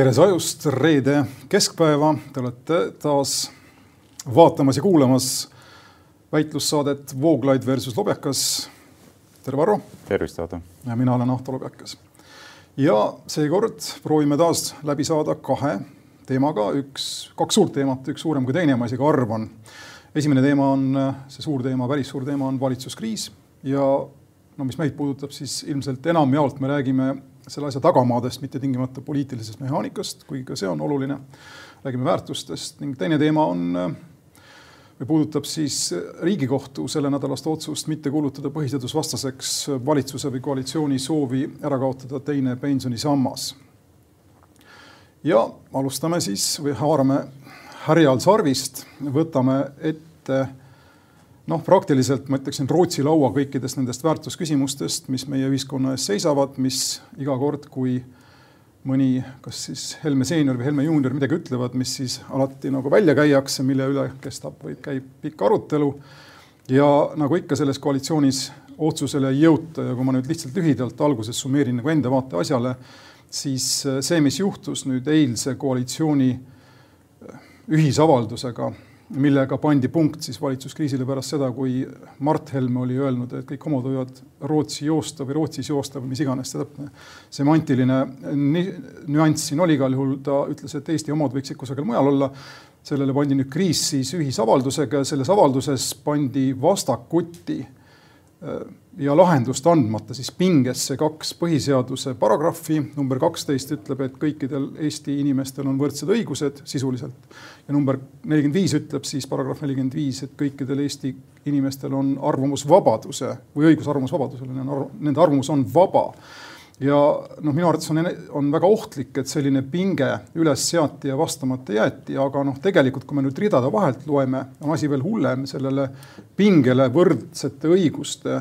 tere sajust, reede keskpäeva, te olete taas vaatamas ja kuulamas väitlussaadet Vooglaid versus Lobjakas. tere, Varro. tervist, Aadu. ja mina olen Ahto Lobjakas. ja seekord proovime taas läbi saada kahe teemaga, üks, kaks suurt teemat, üks suurem kui teine, ma isegi arvan. esimene teema on, see suur teema, päris suur teema on valitsuskriis ja no mis meid puudutab, siis ilmselt enamjaolt me räägime selle asja tagamaadest, mitte tingimata poliitilisest mehaanikast, kuigi ka see on oluline. räägime väärtustest ning teine teema on või puudutab siis Riigikohtu sellenädalast otsust mitte kuulutada põhiseadusvastaseks valitsuse või koalitsiooni soovi ära kaotada teine pensionisammas. ja alustame siis või haarame härjal sarvist, võtame ette noh, praktiliselt ma ütleksin Rootsi laua kõikidest nendest väärtusküsimustest, mis meie ühiskonna ees seisavad, mis iga kord, kui mõni, kas siis Helme seenior või Helme juunior midagi ütlevad, mis siis alati nagu välja käiakse, mille üle kestab või käib pikk arutelu. ja nagu ikka selles koalitsioonis otsusele ei jõuta ja kui ma nüüd lihtsalt lühidalt alguses summeerin nagu enda vaate asjale, siis see, mis juhtus nüüd eilse koalitsiooni ühisavaldusega millega pandi punkt siis valitsuskriisile pärast seda, kui Mart Helme oli öelnud, et kõik homod võivad Rootsi joosta või Rootsis joosta või mis iganes see täpne semantiline nüanss siin oli, igal juhul ta ütles, et Eesti homod võiksid kusagil mujal olla. sellele pandi nüüd kriis siis ühisavaldusega ja selles avalduses pandi vastakuti äh, ja lahendust andmata siis pingesse kaks põhiseaduse paragrahvi. number kaksteist ütleb, et kõikidel Eesti inimestel on võrdsed õigused sisuliselt ja number nelikümmend viis ütleb siis paragrahv nelikümmend viis, et kõikidel Eesti inimestel on arvamusvabaduse või õigus arvamusvabadusele, nende arvamus on vaba ja noh, minu arvates on, on väga ohtlik, et selline pinge üles seati ja vastamata jäeti, aga noh, tegelikult kui me nüüd ridade vahelt loeme, on asi veel hullem, sellele pingele võrdsete õiguste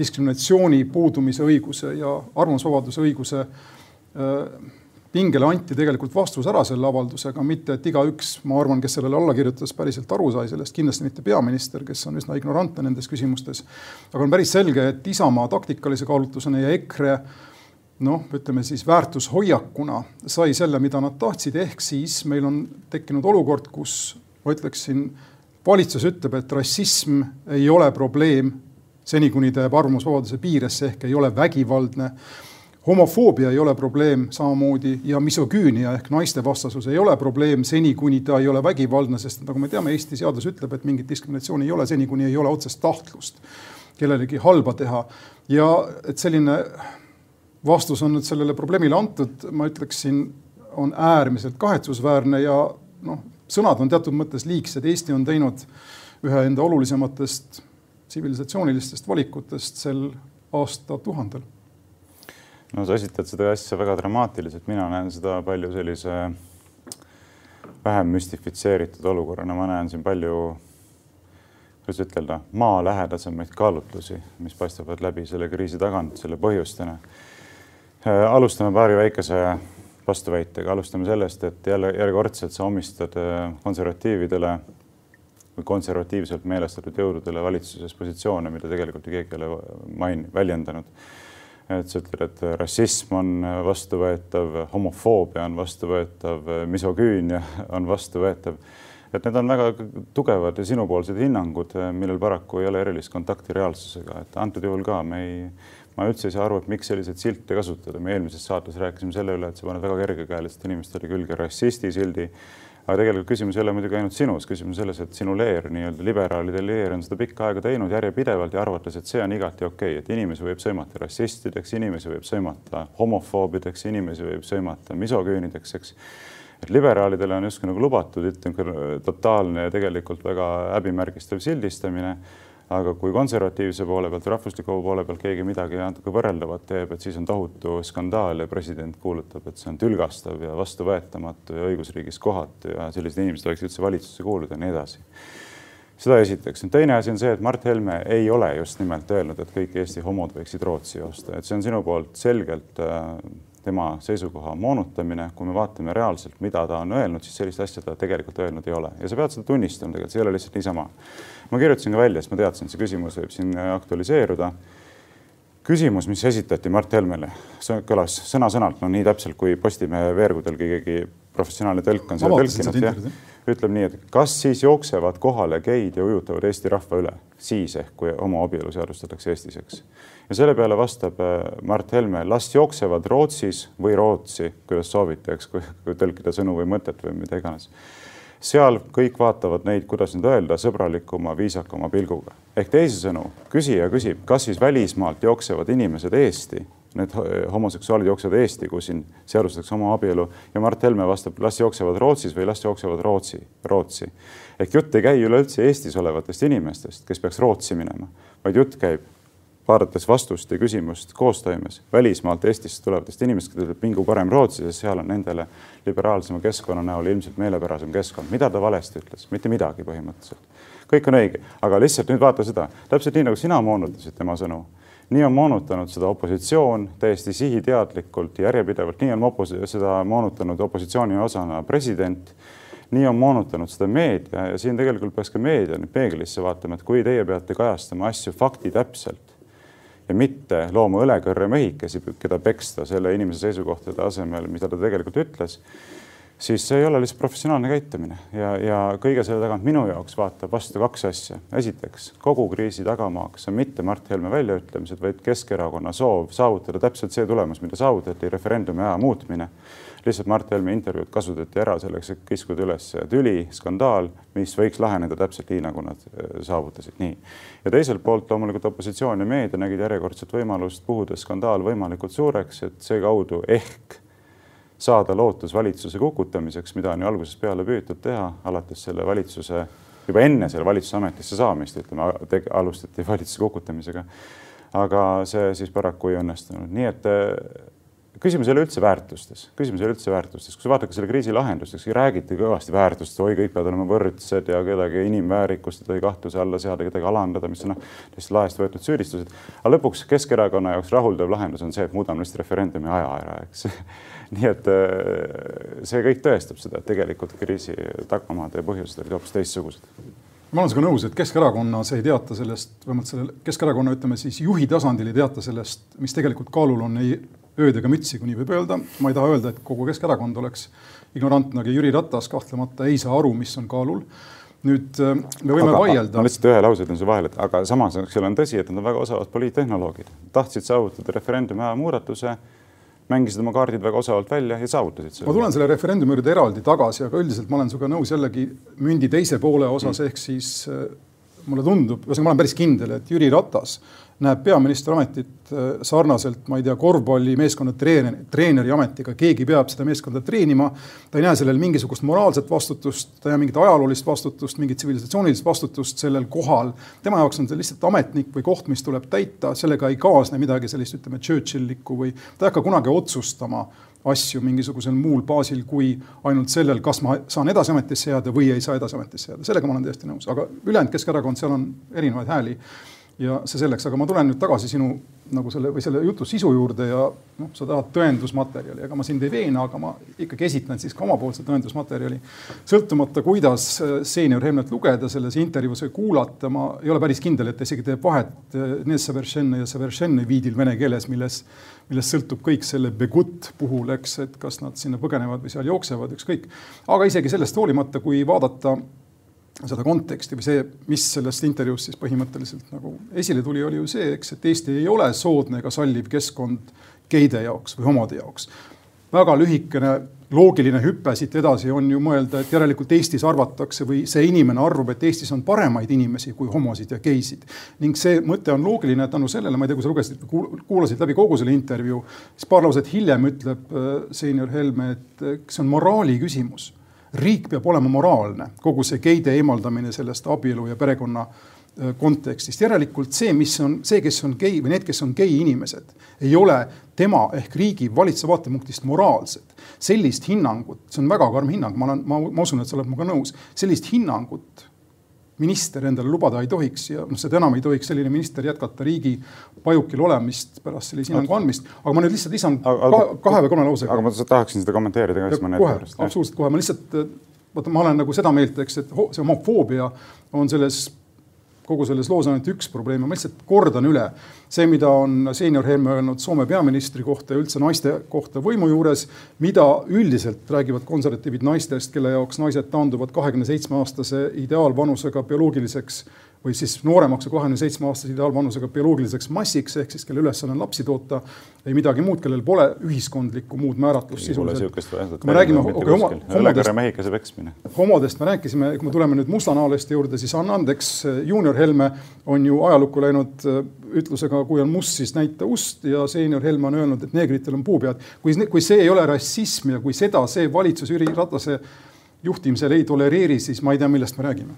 diskriminatsiooni puudumise õiguse ja arvamusvabaduse õiguse äh, pingele anti tegelikult vastus ära selle avaldusega, mitte et igaüks, ma arvan, kes sellele alla kirjutas, päriselt aru sai sellest, kindlasti mitte peaminister, kes on üsna ignorantne nendes küsimustes. aga on päris selge, et Isamaa taktikalise kaalutlusena ja EKRE noh, ütleme siis väärtushoiakuna sai selle, mida nad tahtsid, ehk siis meil on tekkinud olukord, kus ma ütleksin, valitsus ütleb, et rassism ei ole probleem seni kuni ta jääb arvamusvabaduse piiresse ehk ei ole vägivaldne. homofoobia ei ole probleem samamoodi ja misogüünia ehk naistevastasus ei ole probleem seni, kuni ta ei ole vägivaldne, sest nagu me teame, Eesti seadus ütleb, et mingit diskriminatsiooni ei ole seni, kuni ei ole otsest tahtlust kellelegi halba teha. ja et selline vastus on nüüd sellele probleemile antud, ma ütleksin, on äärmiselt kahetsusväärne ja noh, sõnad on teatud mõttes liigsed, Eesti on teinud ühe enda olulisematest tsivilisatsioonilistest valikutest sel aastatuhandel? no sa esitad seda asja väga dramaatiliselt, mina näen seda palju sellise vähem müstifitseeritud olukorrana, ma näen siin palju, kuidas ütelda, maalähedasemaid kaalutlusi, mis paistavad läbi selle kriisi tagant, selle põhjustena. Äh, alustame paari väikese vastuväitega, alustame sellest, et jälle järjekordselt sa omistad äh, konservatiividele konservatiivselt meelestatud jõududele valitsuses positsioone, mida tegelikult ju keegi ei ole main-, väljendanud. et sa ütled, et rassism on vastuvõetav, homofoobia on vastuvõetav, misogüünia on vastuvõetav. et need on väga tugevad ja sinupoolsed hinnangud, millel paraku ei ole erilist kontakti reaalsusega, et antud juhul ka me ei ma üldse ei saa aru, et miks selliseid silte kasutada. me eelmises saates rääkisime selle üle, et sa paned väga kergekäeliselt inimestele külge rassisti sildi aga tegelikult küsimus ei ole muidugi ainult sinus, küsimus on selles, et sinu leer, nii-öelda liberaalide leer on seda pikka aega teinud järjepidevalt ja arvates, et see on igati okei okay., et inimesi võib sõimata rassistideks, inimesi võib sõimata homofoobideks, inimesi võib sõimata misogüünideks, eks et liberaalidele on justkui nagu lubatud, ütleme totaalne ja tegelikult väga häbimärgistav sildistamine aga kui konservatiivse poole pealt, rahvusliku poole pealt keegi midagi natuke võrreldavat teeb, et siis on tohutu skandaal ja president kuulutab, et see on tülgastav ja vastuvõetamatu ja õigusriigis kohatu ja sellised inimesed võiks üldse valitsusse kuuluda ja nii edasi. seda esiteks. teine asi on see, et Mart Helme ei ole just nimelt öelnud, et kõik Eesti homod võiksid Rootsi joosta, et see on sinu poolt selgelt äh, tema seisukoha moonutamine, kui me vaatame reaalselt, mida ta on öelnud, siis sellist asja ta tegelikult öelnud ei ole ja sa pead seda tunnistama, tegelikult see ei ole lihtsalt niisama. Ma kirjutasin ka välja, sest ma teadsin, et see küsimus võib siin aktualiseeruda. küsimus, mis esitati Mart Helmele, see kõlas sõna-sõnalt, no nii täpselt kui Postimehe veergudel keegi professionaalne tõlk on selle tõlkinud, jah. ütleb nii, et kas siis jooksevad kohale geid ja ujutavad Eesti rahva üle, siis ehk kui homoabielu seadustatakse Eestis, eks. ja selle peale vastab äh, Mart Helme, las jooksevad Rootsis või Rootsi, kuidas soovite, eks, kui tõlkida sõnu või mõtet või mida iganes seal kõik vaatavad neid, kuidas nüüd öelda, sõbralikuma, viisakama pilguga. ehk teisisõnu, küsija küsib, kas siis välismaalt jooksevad inimesed Eesti, need homoseksuaalid jooksevad Eesti, kus siin seadustatakse homoabielu ja Mart Helme vastab, las jooksevad Rootsis või las jooksevad Rootsi, Rootsi. ehk jutt ei käi üleüldse Eestis olevatest inimestest, kes peaks Rootsi minema, vaid jutt käib vaadates vastust ja küsimust koostoimes välismaalt Eestisse tulevatest inimestest, kes ütlevad, mingu parem Rootsi, sest seal on nendele liberaalsema keskkonna näol ilmselt meelepärasem keskkond. mida ta valesti ütles? mitte midagi põhimõtteliselt. kõik on õige, aga lihtsalt nüüd vaata seda, täpselt nii nagu sina moonutasid tema sõnu, nii on moonutanud seda opositsioon täiesti sihiteadlikult ja järjepidevalt, nii on opos seda moonutanud opositsiooni osana president nii on moonutanud seda meedia ja siin tegelikult peaks ka meedia nüüd peeglisse vaatama, et kui teie peate kajastama asju faktitäpselt, ja mitte looma õlekõrre mehikesi, keda peksta selle inimese seisukohtade asemel, mida ta tegelikult ütles, siis see ei ole lihtsalt professionaalne käitumine ja, ja kõige selle tagant minu jaoks vaatab vastu kaks asja. esiteks, kogu kriisi tagamaaks on mitte Mart Helme väljaütlemised, vaid Keskerakonna soov saavutada täpselt see tulemus, mida saavutati, referendumi aja muutmine lihtsalt Mart Helme intervjuud kasutati ära selleks, et kiskuda üles tüli, skandaal, mis võiks laheneda täpselt nii, nagu nad äh, saavutasid, nii. ja teiselt poolt loomulikult opositsioon ja meedia nägid järjekordset võimalust puhuda skandaal võimalikult suureks, et seekaudu ehk saada lootus valitsuse kukutamiseks, mida on ju algusest peale püütud teha, alates selle valitsuse, juba enne selle valitsuse ametisse saamist, ütleme, alustati valitsuse kukutamisega. aga see siis paraku ei õnnestunud, nii et küsimus ei ole üldse väärtustes, küsimus ei ole üldse väärtustes, kui sa vaatad ka selle kriisi lahendusteks, räägiti kõvasti väärtustest, oi, kõik peavad olema võrdsed ja kedagi inimväärikust ei tohi kahtluse alla seada, kedagi alandada, mis on noh, täiesti laest võetud süüdistused. aga lõpuks Keskerakonna jaoks rahuldav lahendus on see, et muudame lihtsalt referendumi aja ära, eks. Nii et äh, see kõik tõestab seda, et tegelikult kriisi tagamaad ja põhjused olid hoopis teistsugused. Ma olen sinuga nõus, et Keskerakonnas ei teata sellest, vähemalt selle Keskerakonna, ütleme siis juhi tasandil ei teata sellest, mis tegelikult kaalul on, ei ööd ega mütsi, kui nii võib öelda. ma ei taha öelda, et kogu Keskerakond oleks ignorantne, aga Jüri Ratas kahtlemata ei saa aru, mis on kaalul nüüd äh, me võime aga, vaielda. ma lihtsalt ühe lause ütlen sulle vahele, et aga samas, eks ole, on tõsi, et nad on väga osavad poliittehnoloogid, tahtsid saavutada referendumi aja muudatuse, mängisid oma kaardid väga osavalt välja ja saavutasid selle. ma tulen selle referendumi juurde eraldi tagasi, aga üldiselt ma olen sinuga nõus jällegi mündi teise poole osas mm. ehk siis äh, mulle tundub, ühesõnaga ma olen päris kindel, et Jüri Ratas näeb peaministri ametit äh, sarnaselt, ma ei tea, korvpallimeeskonna treeneri, treeneri ametiga, keegi peab seda meeskonda treenima. ta ei näe sellel mingisugust moraalset vastutust, ta ei näe mingit ajaloolist vastutust, mingit tsivilisatsioonilist vastutust sellel kohal. tema jaoks on see lihtsalt ametnik või koht, mis tuleb täita, sellega ei kaasne midagi sellist, ütleme, Churchillikku või ta ei hakka kunagi otsustama asju mingisugusel muul baasil kui ainult sellel, kas ma saan edasi ametisse jääda või ei saa edasi ametisse jääda, sellega ma olen täiesti nõus, aga ülejäänud Keskerakond, seal on erinevaid hääli ja see selleks, aga ma tulen nüüd tagasi sinu nagu selle või selle jutu sisu juurde ja noh, sa tahad tõendusmaterjali, ega ma sind ei veena, aga ma ikkagi esitan siis ka omapoolse tõendusmaterjali. sõltumata, kuidas äh, seenior Helmet lugeda selles intervjuus või kuulata, ma ei ole päris kindel, et ta isegi teeb vahet äh, ja viidil vene keeles, milles, millest sõltub kõik selle begut puhul, eks, et kas nad sinna põgenevad või seal jooksevad, ükskõik. aga isegi sellest hoolimata, kui vaadata seda konteksti või see, mis sellest intervjuust siis põhimõtteliselt nagu esile tuli, oli ju see, eks, et Eesti ei ole soodne ega salliv keskkond geide jaoks või homode jaoks. väga lühikene loogiline hüpe siit edasi on ju mõelda, et järelikult Eestis arvatakse või see inimene arvab, et Eestis on paremaid inimesi kui homosid ja geisid. ning see mõte on loogiline tänu sellele, ma ei tea, kui sa lugesid, kuulasid läbi kogu selle intervjuu, siis paar lauset hiljem ütleb äh, seenior Helme, et äh, see on moraali küsimus riik peab olema moraalne, kogu see geide eemaldamine sellest abielu ja perekonna äh, kontekstist. järelikult see, mis on see, kes on gei või need, kes on gei inimesed, ei ole tema ehk riigi valitsuse vaatepunktist moraalsed. sellist hinnangut, see on väga karm hinnang, ma olen, ma, ma usun, et sa oled minuga nõus, sellist hinnangut minister endale lubada ei tohiks ja noh, seda enam ei tohiks selline minister jätkata riigi pajukil olemist pärast sellise hinnangu andmist. aga ma nüüd lihtsalt lisan aga, kahe või kolme lausega. aga ma tahaksin seda kommenteerida ka, siis ma need kohe, absoluutselt kohe, ma lihtsalt, vaata, ma olen nagu seda meelt, eks, et see homofoobia on selles kogu selles loos on ainult üks probleem ja ma lihtsalt kordan üle. see, mida on seenior Helme öelnud Soome peaministri kohta ja üldse naiste kohta võimu juures, mida üldiselt räägivad konservatiivid naistest, kelle jaoks naised taanduvad kahekümne seitsme aastase ideaalvanusega bioloogiliseks või siis nooremaks kui kahekümne seitsme aastase ideaalvanusega bioloogiliseks massiks ehk siis kelle ülesanne on lapsi toota, ei midagi muud, kellel pole ühiskondlikku muud määratlust sisuliselt. me räägime homo, homodest, homodest me rääkisime, kui me tuleme nüüd mustanahaliste juurde, siis anna andeks, juunior Helme on ju ajalukku läinud äh, ütlusega, kui on must, siis näita ust ja seenior Helme on öelnud, et neegritel on puupead. kui, kui see ei ole rassism ja kui seda see valitsus Jüri Ratase juhtimisel ei tolereeri, siis ma ei tea, millest me räägime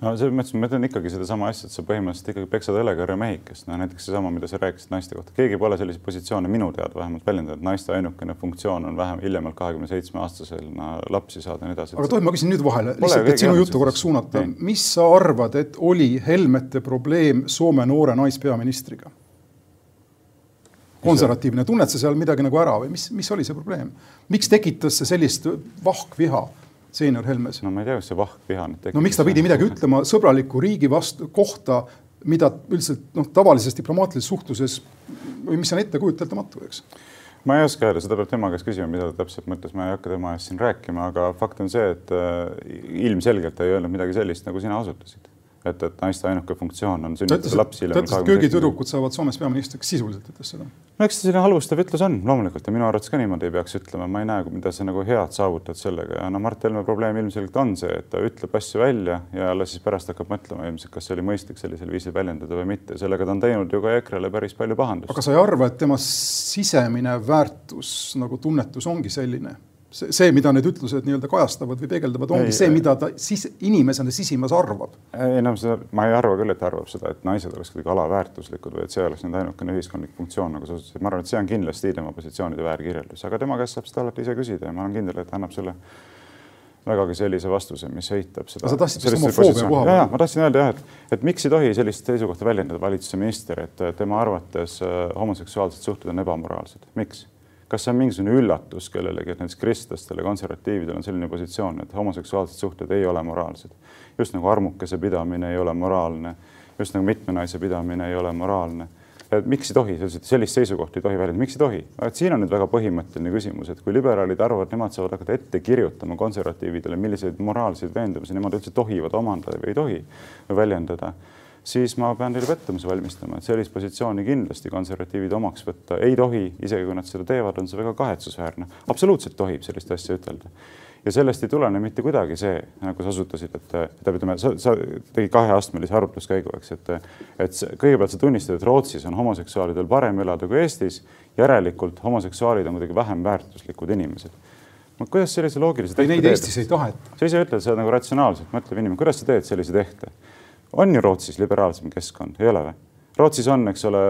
no selles mõttes ma ütlen ikkagi sedasama asja, et sa põhimõtteliselt ikkagi peksad õlekarja mehikest, no näiteks seesama, mida sa rääkisid naiste kohta, keegi pole selliseid positsioone minu teada vähemalt väljendanud, naiste ainukene funktsioon on vähem hiljemalt kahekümne seitsme aastasena lapsi saada ja nii edasi. aga tohib, ma küsin nüüd vahele, lihtsalt, et sinu juttu korraks suunata, mis sa arvad, et oli Helmete probleem Soome noore naispeaministriga? konservatiivne, tunned sa seal midagi nagu ära või mis, mis oli see probleem? miks tekitas see sellist vahkviha? Seenior Helmes. no ma ei tea, kas see vahkviha nüüd tekkis. no miks ta pidi midagi ütlema sõbraliku riigi vastu, kohta, mida üldiselt noh, tavalises diplomaatilises suhtluses või mis on ettekujutamatamatu, eks ma ei oska öelda, seda peab tema käest küsima, mida ta täpselt mõtles, ma ei hakka tema eest siin rääkima, aga fakt on see, et äh, ilmselgelt ta ei öelnud midagi sellist, nagu sina osutasid et, et naiste ainuke funktsioon on sünnitada lapsi. ta ütles, et köögitüdrukud saavad Soomes peaministriks, sisuliselt ütles seda. no eks see selline halvustav ütlus on loomulikult ja minu arvates ka niimoodi ei peaks ütlema, ma ei näe, mida sa nagu head saavutad sellega ja no Mart Helme probleem ilmselgelt on see, et ta ütleb asju välja ja alles siis pärast hakkab mõtlema ilmselt, kas see oli mõistlik sellisel viisil väljendada või mitte. sellega ta on teinud ju ka EKRE-le päris palju pahandust. aga sa ei arva, et tema sisemine väärtus nagu tunnetus ongi selline? See, see, mida need ütlused nii-öelda kajastavad või peegeldavad, ongi ei, see, mida ta siis inimesena sisimas arvab. ei no seda, ma ei arva küll, et ta arvab seda, et naised oleks kuidagi alaväärtuslikud või et see oleks nende ainukene ühiskondlik funktsioon, nagu sa ütlesid, ma arvan, et see on kindlasti tema positsioonide väärkirjeldus, aga tema käest saab seda alati ise küsida ja ma olen kindel, et annab sulle vägagi sellise vastuse, mis eitab seda. sa tahtsid vist homofoobia koha peal? ma tahtsin öelda jah, et, et miks ei tohi sellist seisukohta väljendada valitsuse minister, et tema arvates äh, homoseksuaalsed suhted on ebamoraalsed, miks? Kas see on mingisugune üllatus kellelegi, et näiteks kristlastele, konservatiividel on selline positsioon, et homoseksuaalsed suhted ei ole moraalsed. just nagu armukese pidamine ei ole moraalne, just nagu mitme naise pidamine ei ole moraalne. et miks ei tohi sellist seisukohta ei tohi väljendada, miks ei tohi? et siin on nüüd väga põhimõtteline küsimus, et kui liberaalid arvavad, nemad saavad hakata ette kirjutama konservatiividele, milliseid moraalseid veendumusi nemad üldse tohivad omandada või ei tohi väljendada siis ma pean teile pettumuse valmistama, et sellist positsiooni kindlasti konservatiivid omaks võtta ei tohi, isegi kui nad seda teevad, on see väga kahetsusväärne. absoluutselt tohib sellist asja ütelda. ja sellest ei tulene mitte kuidagi see, nagu sa osutasid, et, et ütleme, sa, sa tegid kaheastmelise arutluskäigu, eks, et, et kõigepealt sa tunnistad, et Rootsis on homoseksuaalidel parem elada kui Eestis, järelikult homoseksuaalid on kuidagi vähem väärtuslikud inimesed no kuidas sellise loogilise tehte teed? Neid Eestis ei taheta. sa ise ütled seda nagu ratsionaalselt mõtlev inimene, kuidas sa teed sellise tehte? On ju Rootsis liberaalsem keskkond, ei ole või? Rootsis on, eks ole,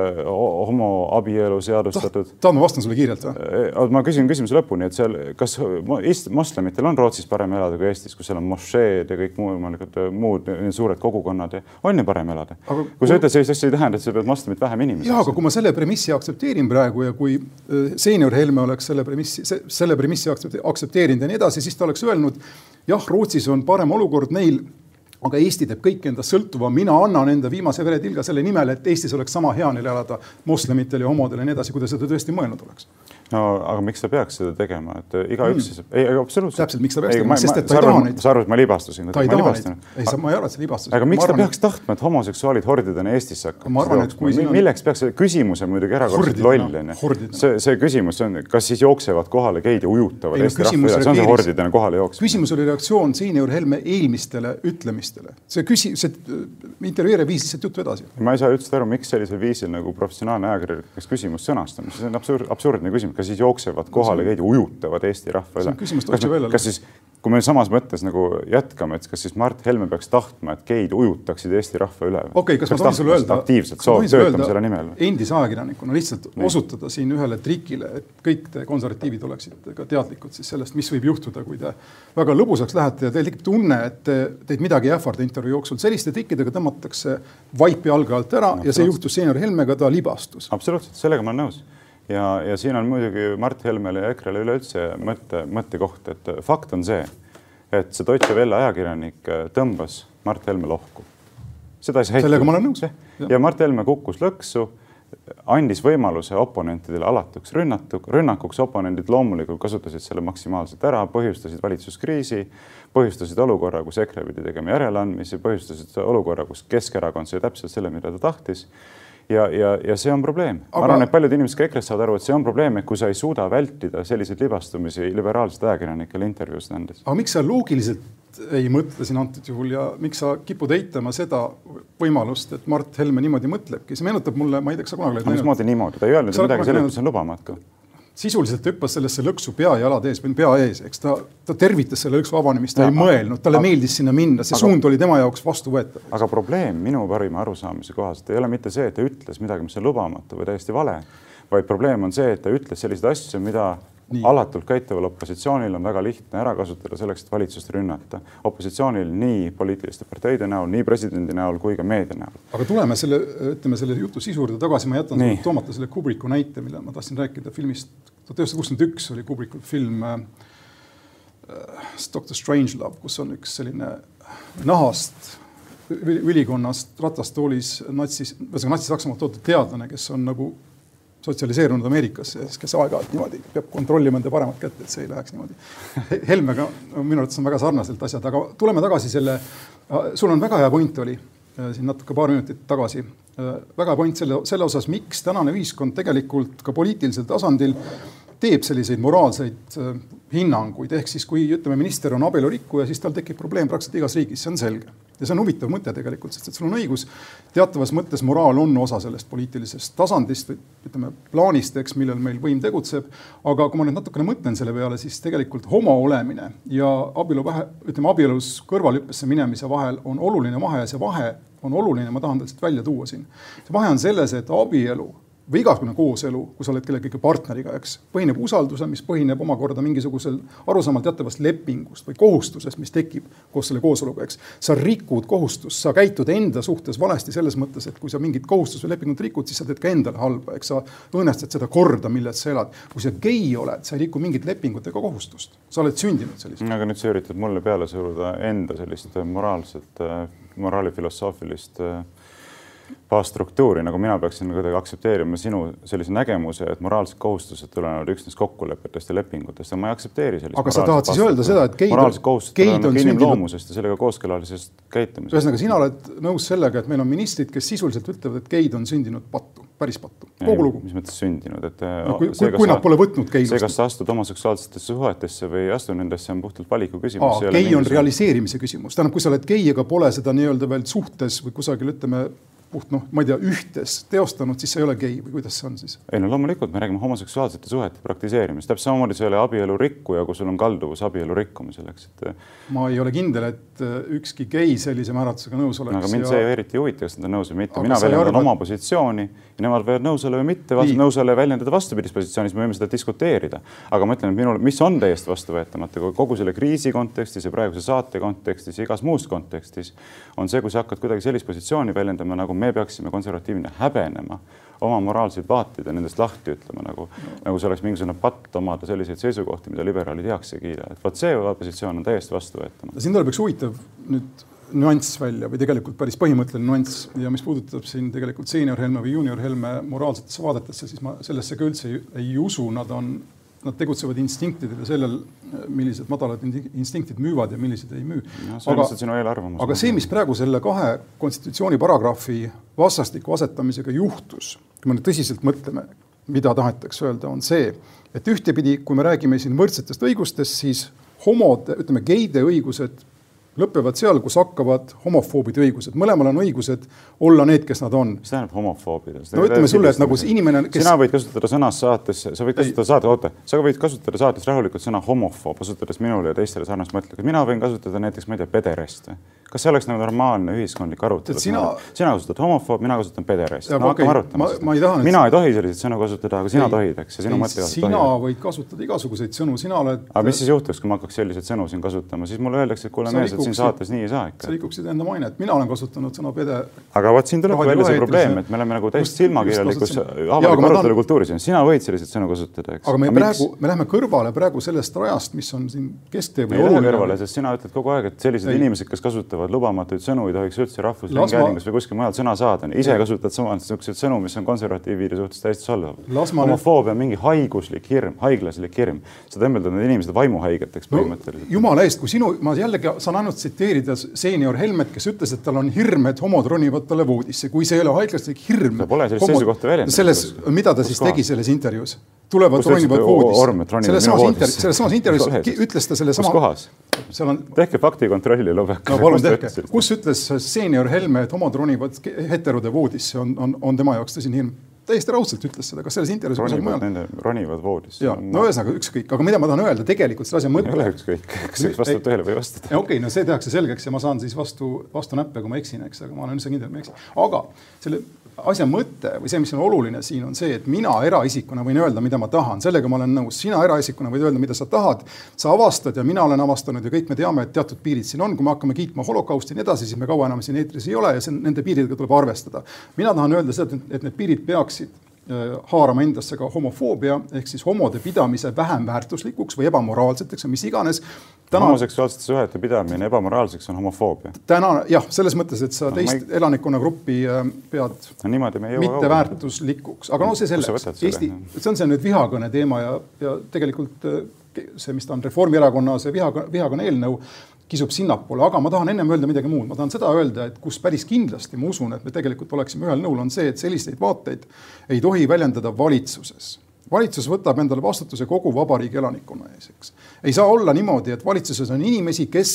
homoabielu seadustatud. tahad, ma vastan sulle kiirelt või? Äh, ma küsin küsimuse lõpuni, et seal, kas moslemitel on Rootsis parem elada kui Eestis, kus seal on mošeed ja kõik võimalikud äh, muud suured kogukonnad ja on ju parem elada? kui, kui sa ütled sellist asja, ei tähenda, et sa pead moslemit vähem inimeseks. jaa, aga kui ma selle premissi aktsepteerin praegu ja kui äh, seenior Helme oleks selle premissi, selle premissi aktsepteerinud ja nii edasi, siis ta oleks öelnud jah, Rootsis on parem olukord neil aga Eesti teeb kõik endast sõltuva, mina annan enda viimase veretilga selle nimel, et Eestis oleks sama hea neil elada moslemitel ja homodel ja nii edasi, kui ta seda tõesti mõelnud oleks no aga miks ta peaks seda tegema, et äh, igaüks mm., ei, absoluutselt. täpselt, miks ta peaks tegema, sest et ta ei taha neid. sa arvad, et ma libastusin? ta ei taha neid, ei, ma ei arva, et sa libastusid. aga miks ta peaks tahtma, et homoseksuaalid hordidena Eestisse hakkavad? milleks peaks, küsimus on muidugi erakordselt loll, onju. see, see küsimus on, kas siis jooksevad kohale geid ja ujutavad Eesti rahva üle, see on see hordidena kohale jooksmine. küsimus oli reaktsioon seenior Helme eelmistele ütlemistele. See küsi-, see äh, intervjueerija viis lihtsalt juttu edasi. ma ei saa üldse aru, miks sellisel viisil nagu professionaalne ajakirjanik peaks küsimust sõnastama, see on absurd, absurdne küsimus, kas siis jooksevad kohale käidi, ujutavad Eesti rahva üle. kas, kas siis, kui me samas mõttes nagu jätkame, et kas siis Mart Helme peaks tahtma, et geid ujutaksid Eesti rahva üle? okei okay,, kas ma tohin sulle öelda, aktiivselt soov, töötame selle nimel? endise ajakirjanikuna lihtsalt Nii. osutada siin ühele trikile, et kõik te konservatiivid oleksid ka teadlikud siis sellest, mis võib juhtuda, kui te väga lõbusaks lähete ja teil tekib tunne, et te, teid midagi ei ähvarda intervjuu jooksul. selliste trikkidega tõmmatakse vaip jalge alt ära ja see juhtus seenior Helmega, ta libastus. absoluutselt, sellega ma olen nõus ja, ja siin on muidugi Mart Helmele ja EKRE-le üleüldse mõtte, mõttekoht, et fakt on see, et see Deutsche Welle ajakirjanik tõmbas Mart Helme lohku. seda ei saa sellega ma olen nõus. ja Mart Helme kukkus lõksu, andis võimaluse oponentidele alatuks rünnatu, rünnakuks, oponendid loomulikult kasutasid selle maksimaalselt ära, põhjustasid valitsuskriisi, põhjustasid olukorra, kus EKRE pidi tegema järeleandmisi, põhjustasid olukorra, kus Keskerakond sai täpselt selle, mida ta tahtis ja, ja, ja see on probleem Aga.... ma arvan, et paljud inimesed ka EKRE-st saavad aru, et see on probleem, et kui sa ei suuda vältida selliseid libastumisi liberaalsete ajakirjanikele intervjuusid andes. aga miks sa loogiliselt ei mõtle siin antud juhul ja miks sa kipud eitama seda võimalust, et Mart Helme niimoodi mõtlebki, see meenutab mulle, ma ei tea, kas sa kunagi oled. mismoodi niimoodi, ta ei öelnud midagi sellist, mis on lubamatu sisuliselt hüppas sellesse lõksu pea ja jalad ees pea ees, eks ta, ta tervitas selle lõksu avanemist, ta ja, ei mõelnud, talle aga, meeldis sinna minna, see aga, suund oli tema jaoks vastuvõetav. aga probleem minu parima arusaamise kohaselt ei ole mitte see, et ta ütles midagi, mis on lubamatu või täiesti vale, vaid probleem on see, et ta ütles selliseid asju, mida. Alatult käituval opositsioonil on väga lihtne ära kasutada selleks, et valitsust rünnata. opositsioonil nii poliitiliste parteide näol, nii presidendi näol kui ka meedia näol. aga tuleme selle, ütleme selle jutu sisu juurde tagasi, ma jätan toomata selle Kubricku näite, mille ma tahtsin rääkida filmist tuhat üheksasada kuuskümmend üks oli Kubricul film äh, Doctor Strangelove, kus on üks selline nahast ülikonnast ratastoolis natsis, ühesõnaga natsi-Saksamaalt toodud teadlane, kes on nagu sotsialiseerunud Ameerikasse siis kes aeg-ajalt niimoodi peab kontrollima enda paremat kätt, et see ei läheks niimoodi. Helmega minu arvates on väga sarnaselt asjad, aga tuleme tagasi selle, sul on väga hea point oli äh, siin natuke paar minutit tagasi. Äh, väga point selle, selle osas, miks tänane ühiskond tegelikult ka poliitilisel tasandil teeb selliseid moraalseid äh, hinnanguid, ehk siis kui ütleme, minister on abielurikkuja, siis tal tekib probleem praktiliselt igas riigis, see on selge. ja see on huvitav mõte tegelikult, sest et sul on õigus, teatavas mõttes moraal on osa sellest poliitilisest tasandist või ütleme plaanist, eks, millel meil võim tegutseb. aga kui ma nüüd natukene mõtlen selle peale, siis tegelikult homo olemine ja abielu vähe, ütleme abielus kõrvalhüppesse minemise vahel on oluline vahe ja see vahe on oluline, ma tahan lihtsalt välja tuua siin. see vahe on selles, et abielu või igasugune kooselu, kui sa oled kellegagi partneriga, eks, põhineb usaldusel, mis põhineb omakorda mingisugusel arusaamal teatavast lepingust või kohustusest, mis tekib koos selle kooseluga, eks. sa rikud kohustust, sa käitud enda suhtes valesti selles mõttes, et kui sa mingit kohustust või lepingut rikud, siis sa teed ka endale halba, eks sa õõnestad seda korda, milles sa elad. kui sa gei oled, sa ei riku mingit lepingut ega kohustust, sa oled sündinud sellisena. aga nüüd sa üritad mulle peale suruda enda sellist moraalset, moraalifilosoofilist äh, baasstruktuuri, nagu mina peaksin kuidagi aktsepteerima sinu sellise nägemuse, et moraalsed kohustused tulenevad üksnes kokkulepetest ja lepingutest ja ma ei aktsepteeri sellist. aga sa tahad siis öelda seda, et geid moraalsed kohustused tulenevad inimloomusest ja sellega kooskõlalisest käitumisest. ühesõnaga, sina oled nõus sellega, et meil on ministrid, kes sisuliselt ütlevad, et geid on sündinud pattu, päris pattu, kogu lugu. mis mõttes sündinud, et no, kui, see, kui nad pole võtnud geilust. see, kas sa astud homoseksuaalsetesse suhetesse või ei astu nendesse, on puhtalt valiku küsimus. gei on realiseerimise küsimus, tähendab, kui sa oled gei, aga pole seda nii-öelda veel suhtes või kusagil ütleme puht noh, ma ei tea, ühtes teostanud, siis see ei ole gei või kuidas see on siis? ei no loomulikult me räägime homoseksuaalsete suhete praktiseerimist, täpselt samamoodi see ei ole abielu rikkuja, kui sul on kalduvus abielu rikkumisele, eks, et. ma ei ole kindel, et äh, ükski gei sellise määratlusega nõus oleks. aga mind ja... see ju eriti ei huvita, kas nad on nõus või mitte, mina väljendan arva... oma positsiooni ja nemad võivad nõus olla või mitte, nõus olla ja väljendada vastupidist positsiooni, siis me võime seda diskuteerida. aga ma ütlen, et minul, mis on täiesti vastuvõetamatu kogu selle kriisi kontekstis ja praeguse saate kontekstis ja igas muus kontekstis, on see, kui sa hakkad kuidagi sellist positsiooni väljendama, nagu me peaksime konservatiivina häbenema oma moraalseid vaateid ja nendest lahti ütlema, nagu no., nagu see oleks mingisugune patt omada selliseid seisukohti, mida liberaalid heaks ei kiida. et vot see positsioon on täiesti vastuvõetamatu. siin tuleb üks huvitav nüüd nüanss välja või tegelikult päris põhimõtteline nüanss ja mis puudutab siin tegelikult seenior Helme või juunior Helme moraalsetesse vaadetesse, siis ma sellesse ka üldse ei, ei usu, nad on nad tegutsevad instinktidel ja sellel, millised madalad instinktid müüvad ja millised ei müü. aga, aga see, mis praegu selle kahe konstitutsiooni paragrahvi vastastikku asetamisega juhtus, kui me nüüd tõsiselt mõtleme, mida tahetakse öelda, on see, et ühtepidi, kui me räägime siin võrdsetest õigustest, siis homode, ütleme geide õigused lõpevad seal, kus hakkavad homofoobide õigused, mõlemal on õigused olla need, kes nad on. mis tähendab homofoobide? no ütleme sulle, et nagu see inimene, kes. sina võid kasutada sõnas saates, sa võid kasutada saate, oota, sa võid kasutada saates rahulikult sõna homofoob, kasutades minule ja teistele sarnast mõtteid, mina võin kasutada näiteks, ma ei tea, pederast kas see oleks nagu normaalne ühiskondlik arutelu? sina, sina kasutad homofoob, mina kasutan pederast. no hakkame arutama seda. mina ei tohi selliseid sõnu kasutada, aga sina ei, tohid, eks, ja sinu mõte. sina tohib. võid kasutada igasuguseid sõnu, sina oled. aga mis siis juhtuks, kui ma hakkaks selliseid sõnu siin kasutama, siis mulle öeldakse, et kuule mees, et siin saates nii ei saa ikka. sa rikuksid enda mainet, mina olen kasutanud sõna pede. aga vot siin tulebki välja see probleem, et me oleme nagu täiesti silmakirjalikus avaliku arutelu kultuuris, sina võid selliseid sõnu kasutada, eks. aga me aga praegu, me läheme kõrvale praegu sellest rajast, mis on siin kesktee või oluline. kõrvale, sest sina ütled kogu aeg, et sellised ei. inimesed, kes kasutavad lubamatuid sõnu, ei tohiks üldse rahvusringhäälingus või kuskil mujal sõna saada. ise kasutad samas niisuguseid sõnu, mis on konservatiivide suhtes täiesti solvavad. homofoobia on mingi haiguslik hirm, haiglaslik hirm. sa tembeldad need inimesed vaimuhaigeteks põhimõtteliselt no,. jumala eest, kui sinu, ma jällegi saan ainult tsiteerida seenior Helmet, kes ütles, et tal on hirm, et homod ronivad talle voodisse, kui see ei ole haiglaslik hirm. ta pole sellist seisukohta väljendanud. selles, mida ta siis kohas? tegi selles intervjuus? tulevad, ronivad voodisse. selles samas intervjuus, selles samas intervjuus ütles ta selle sama. kus kohas? seal on. tehke faktikontrolli, lubage. no palun tehke, kus ütles seenior Helme, et homod ronivad heterode voodisse, on, on, on tema jaoks tõsine hirm täiesti raudselt ütles seda, kas selles intervjuus kusagil mujal. Nende ronivad voodisse. ja no ühesõnaga ükskõik, aga mida ma tahan öelda, tegelikult selle asja mõte. ei ole ükskõik, kas üks vastab tõele või ei vasta. okei okay,, no see tehakse selgeks ja ma saan siis vastu, vastu näppe, kui ma eksin, eks, aga ma olen üldse kindel, et ma eksin. aga selle asja mõte või see, mis on oluline siin, on see, et mina eraisikuna võin öelda, mida ma tahan, sellega ma olen nõus. sina eraisikuna võid öelda, mida sa tahad. sa avastad ja mina olen avastanud ja kõik me teame, et teatud piirid siin on, kui me hakkame kiitma holokausti ja nii edasi, siis me kaua enam siin eetris ei ole ja see, nende piiridega tuleb arvestada. mina tahan öelda seda, et need piirid peaksid haarama endasse ka homofoobia ehk siis homode pidamise vähem väärtuslikuks või ebamoraalseteks või mis iganes. Täna... homoseksuaalsete suhete pidamine ebamoraalseks on homofoobia. täna jah, selles mõttes, et sa no, teist ei... elanikkonnagruppi äh, pead no, niimoodi me mitte väärtuslikuks, aga no see selleks. Eesti, see on see nüüd vihakõne teema ja, ja tegelikult äh, see, mis ta on Reformierakonna see vihakõne, vihakõne eelnõu kisub sinnapoole, aga ma tahan ennem öelda midagi muud, ma tahan seda öelda, et kus päris kindlasti ma usun, et me tegelikult oleksime ühel nõul, on see, et selliseid vaateid ei tohi väljendada valitsuses valitsus võtab endale vastutuse kogu vabariigi elanikkonna ees, eks. ei saa olla niimoodi, et valitsuses on inimesi, kes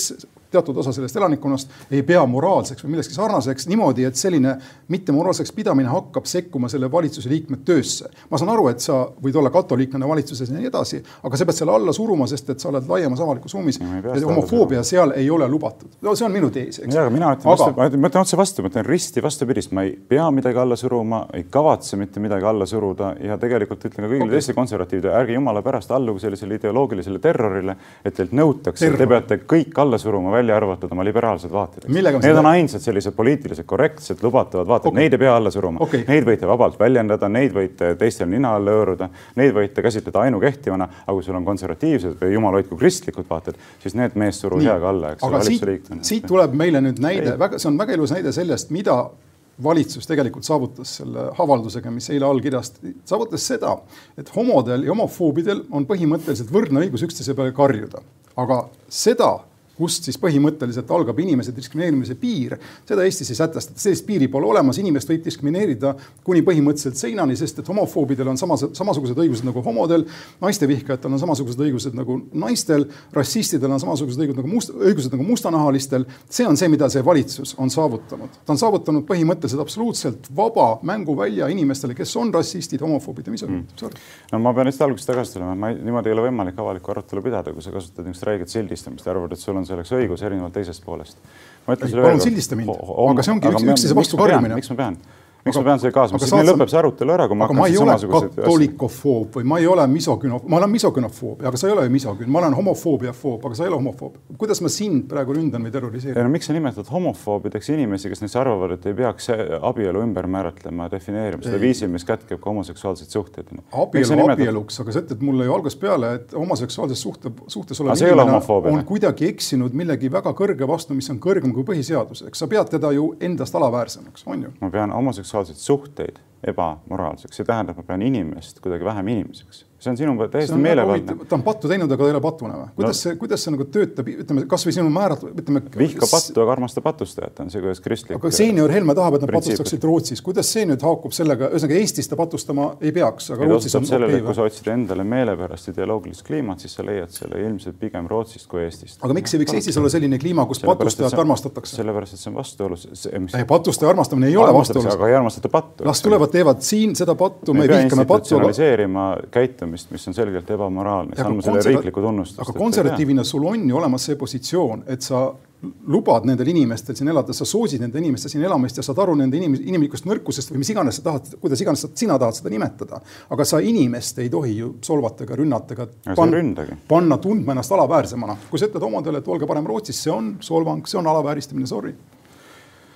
teatud osa sellest elanikkonnast ei pea moraalseks või millekski sarnaseks niimoodi, et selline mittemoraalseks pidamine hakkab sekkuma selle valitsuse liikme töösse. ma saan aru, et sa võid olla katoliiklane valitsuses ja nii edasi, aga sa pead selle alla suruma, sest et sa oled laiemas avalikus ruumis ja homofoobia seal ei ole lubatud. no see on minu tees, eks. jaa, aga mina ütlen aga... ma ütlen otse vastu, ma ütlen risti vastupidist, ma ei pea midagi alla suruma, ei kavatse mitte midagi alla suruda ja tegelikult ütlen ka kõigile okay. teistele konservatiividele, ärge jumala pärast alluge sellisele ideoloogilisele terrorile, et teilt nõutakse, te peate kõik alla suruma, välja arvatud oma liberaalsed vaated. Need seda... on ainsad sellised poliitiliselt korrektsed lubatavad vaated okay., neid ei pea alla suruma okay., neid võite vabalt väljendada, neid võite teistel nina alla hõõruda, neid võite käsitleda ainukehtivana, aga kui sul on konservatiivsed või jumal hoidku kristlikud vaated, siis need mees surub heaga alla, eks ole, valitsuse liikmena. siit tuleb meile nüüd näide, väga, see on väga ilus näide sellest, mida valitsus tegelikult saavutas selle avaldusega, mis eile allkirjastati, saavutas seda, et homodel ja homofoobidel on põhimõtteliselt võrdne õigus üksteise peale karjuda. aga seda kust siis põhimõtteliselt algab inimese diskrimineerimise piir. seda Eestis ei sätestata, sellist piiri pole olemas, inimest võib diskrimineerida kuni põhimõtteliselt seinani, sest et homofoobidel on samas, samasugused õigused nagu homodel, naistevihkajatel on samasugused õigused nagu naistel, rassistidel on samasugused õigused nagu must, õigused nagu mustanahalistel. see on see, mida see valitsus on saavutanud. ta on saavutanud põhimõtteliselt absoluutselt vaba mänguvälja inimestele, kes on rassistid, homofoobid ja misogiinid mm.. no ma pean lihtsalt algusest tagasi tulema, ma ei, niimoodi ei ole võimalik avalikku arutelu pidada, kui sa kasutad niisugust räiget sildistamist ja arvad, et sul on on selleks õigus erinevalt teisest poolest. palun sildista mind, aga see ongi üksteise vastu karjumine. miks ma pean? Miks ma pean selle kaasama, siis meil lõpeb see arutelu ära, kui ma hakkan siis samasugused. katoolikofoob või ma ei ole misogünofoob, ma olen misogünofoob, aga sa ei ole ju misogün, ma olen homofoobiafoob, aga sa ei ole homofoob. kuidas ma sind praegu ründan või terroriseerin? no miks sa nimetad homofoobideks inimesi, kes näiteks arvavad, et ei peaks abielu ümber määratlema, defineerima seda viisil, mis kätkeb ka homoseksuaalseid suhteid? abielu nimetad... abieluks, aga sa ütled mulle ju algusest peale, et homoseksuaalses suhte, suhtes olev inimene on kuidagi eksinud millegi väga kõrge vastu, mis on kõrgem kui põhiseadus, eks sa pead teda ju endast alaväärsemaks, on ju? ma pean homoseksuaalseks seksuaalseid suhteid ebamoraalseks, see tähendab, ma pean inimest kuidagi vähem inimeseks see on sinu täiesti meelevaldne. ta on pattu teinud, aga ta ei ole patune või? kuidas no, see, kuidas see nagu töötab, ütleme kasvõi sinu määrat-, ütleme. vihka pattu, aga armasta patustajat on see, kuidas kristlik. aga seenior Helme tahab, et nad patustaksid Rootsis, kuidas see nüüd haakub sellega, ühesõnaga Eestis ta patustama ei peaks, aga Rootsis on sellele, kui sa otsid endale meelepärast ideoloogilist kliimat, siis sa leiad selle ilmselt pigem Rootist kui Eestist. aga miks ei võiks Eestis olla selline kliima, kus patustajat armastatakse? sellepärast, et see on vastuolus. patustaja armastamine ei ole vastuolus. aga ei armastata pattu. las tulevad teevad siin seda pattu, me vihkame pattu. institutsionaliseerima käitumist, mis on selgelt ebamoraalne, andma selle riiklikku tunnustust. aga konservatiivina sul on ju olemas see positsioon, et sa lubad nendel inimestel siin elada, sa soosid nende inimeste siin elamist ja saad aru nende inim-, inimlikust nõrkusest või mis iganes sa tahad, kuidas iganes sa, sina tahad seda nimetada. aga sa inimest ei tohi ju solvata ega rünnata ega panna, panna tundma ennast alaväärsemana. kui sa ütled omadele, et olge parem Rootsis, see on solvang, see on alavääristamine, sorry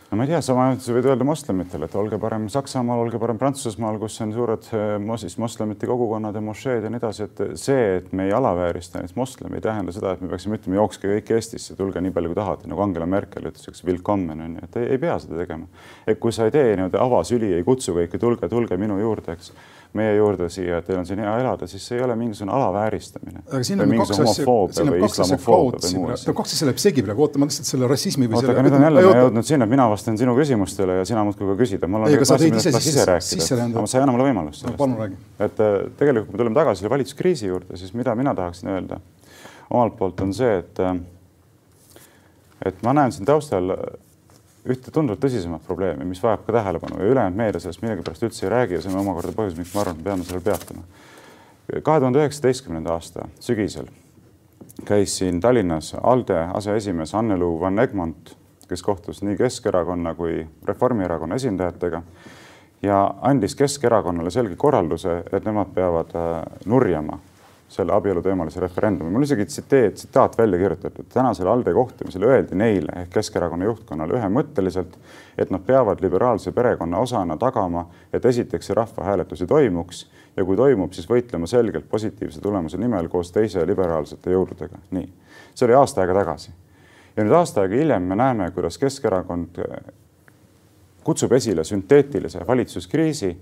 no ma ei tea, sama sa võid öelda moslemitele, et olge parem Saksamaal, olge parem Prantsusmaal, kus on suured eh, siis moslemite kogukonnad ja mošeed ja nii edasi, et see, et me ei alaväärista neid moslemi, ei tähenda seda, et me peaksime ütlema, jookske kõik Eestisse, tulge nii palju, kui tahate, nagu Angela Merkel ütles, eks, willkommen on ju, et ei, ei pea seda tegema. et kui sa ei tee nii-öelda avasüli, ei kutsu kõiki, tulge, tulge minu juurde, eks meie juurde siia, et teil on siin hea elada, siis see ei ole mingisugune alavääristamine. aga siin on kaks asja, siin on kaks asja kaotsi, kaks asja läheb segi praegu, oota, ma lihtsalt selle rassismi või oota, aga nüüd on jälle jõudnud sinna, et mina vastan sinu küsimustele ja sina muudkui ka küsida. mul on ise rääkida, aga sa ei anna mulle võimalust sellest. palun räägi. et äh, tegelikult, kui me tuleme tagasi selle valitsuskriisi juurde, siis mida mina tahaksin öelda omalt poolt on see, et äh, et ma näen siin taustal ühte tunduvalt tõsisemat probleemi, mis vajab ka tähelepanu ja ülejäänud meedia sellest millegipärast üldse ei räägi ja see on omakorda põhjus, miks ma arvan, et me peame sellel peatuma. kahe tuhande üheksateistkümnenda aasta sügisel käis siin Tallinnas ALDE aseesimees Annelu Van Egmont, kes kohtus nii Keskerakonna kui Reformierakonna esindajatega ja andis Keskerakonnale selge korralduse, et nemad peavad äh, nurjama selle abieluteemalise referendumi. mul isegi tsiteet, tsitaat välja kirjutatud. tänasel ALDE kohtumisel öeldi neile ehk Keskerakonna juhtkonnale ühemõtteliselt, et nad peavad liberaalse perekonna osana tagama, et esiteks see rahvahääletus ei toimuks ja kui toimub, siis võitlema selgelt positiivse tulemuse nimel koos teise liberaalsete jõududega. nii, see oli aasta aega tagasi. ja nüüd aasta aega hiljem me näeme, kuidas Keskerakond kutsub esile sünteetilise valitsuskriisi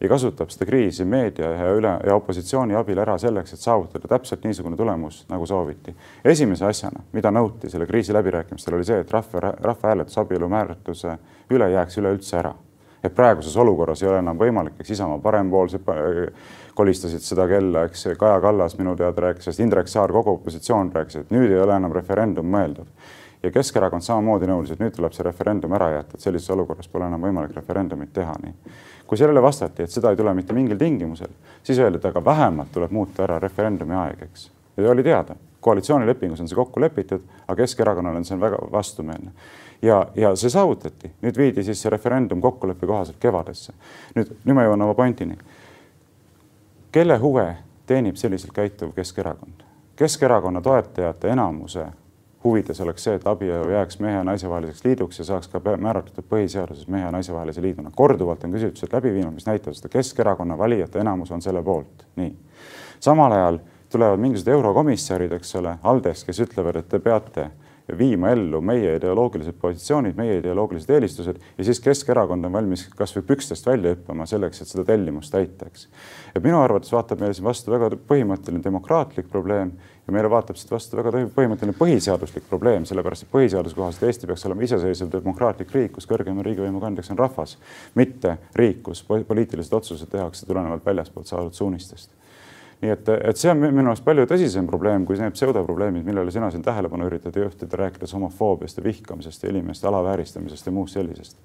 ja kasutab seda kriisi meedia ja üle ja opositsiooni abil ära selleks, et saavutada täpselt niisugune tulemus, nagu sooviti. esimese asjana, mida nõuti selle kriisi läbirääkimistel, oli see, et rahva, rahvahääletus abielu määratluse üle jääks üleüldse ära. et praeguses olukorras ei ole enam võimalik, eks Isamaa parempoolsed kolistasid seda kella, eks Kaja Kallas minu teada rääkis Indrek Saar, kogu opositsioon rääkis, et nüüd ei ole enam referendum mõeldav ja Keskerakond samamoodi nõudis, et nüüd tuleb see referendum ära jätta, et sellises olukorras pole enam võimalik referendumit teha, nii kui sellele vastati, et seda ei tule mitte mingil tingimusel, siis öeldi, et aga vähemalt tuleb muuta ära referendumi aeg, eks. ja oli teada, koalitsioonilepingus on see kokku lepitud, aga Keskerakonnal on see väga vastumeelne. ja, ja see saavutati, nüüd viidi siis see referendum kokkuleppe kohaselt kevadesse. nüüd, nüüd ma jõuan oma pointini. kelle huve teenib selliselt käituv Keskerakond? Keskerakonna toetajate enamuse huvides oleks see, et abielu jääks mehe ja naise vaheliseks liiduks ja saaks ka määratletud põhiseaduses mehe ja naise vahelise liiduna. korduvalt on küsitlused läbi viinud, mis näitavad seda, Keskerakonna valijate enamus on selle poolt. nii. samal ajal tulevad mingisugused eurokomissarid, eks ole, ALDE-st, kes ütlevad, et te peate viima ellu meie ideoloogilised positsioonid, meie ideoloogilised eelistused ja siis Keskerakond on valmis kasvõi pükstest välja hüppama selleks, et seda tellimust täita, eks. et minu arvates vaatab meile siin vastu väga põhimõtteline demokraatlik probleem ja meile vaatab siit vastu väga põhimõtteline põhiseaduslik probleem, sellepärast et põhiseaduse kohaselt Eesti peaks olema iseseisev demokraatlik riik, kus kõrgeima riigivõimu kandjaks on rahvas, mitte riik, kus poliitilised otsused tehakse tulenevalt väljaspoolt saadud suunistest nii et, et see on minu arust palju tõsisem probleem kui need pseudoprobleemid, millele sina siin tähelepanu üritad juhtida, rääkides homofoobiast ja vihkamisest ja inimeste alavääristamisest ja muust sellisest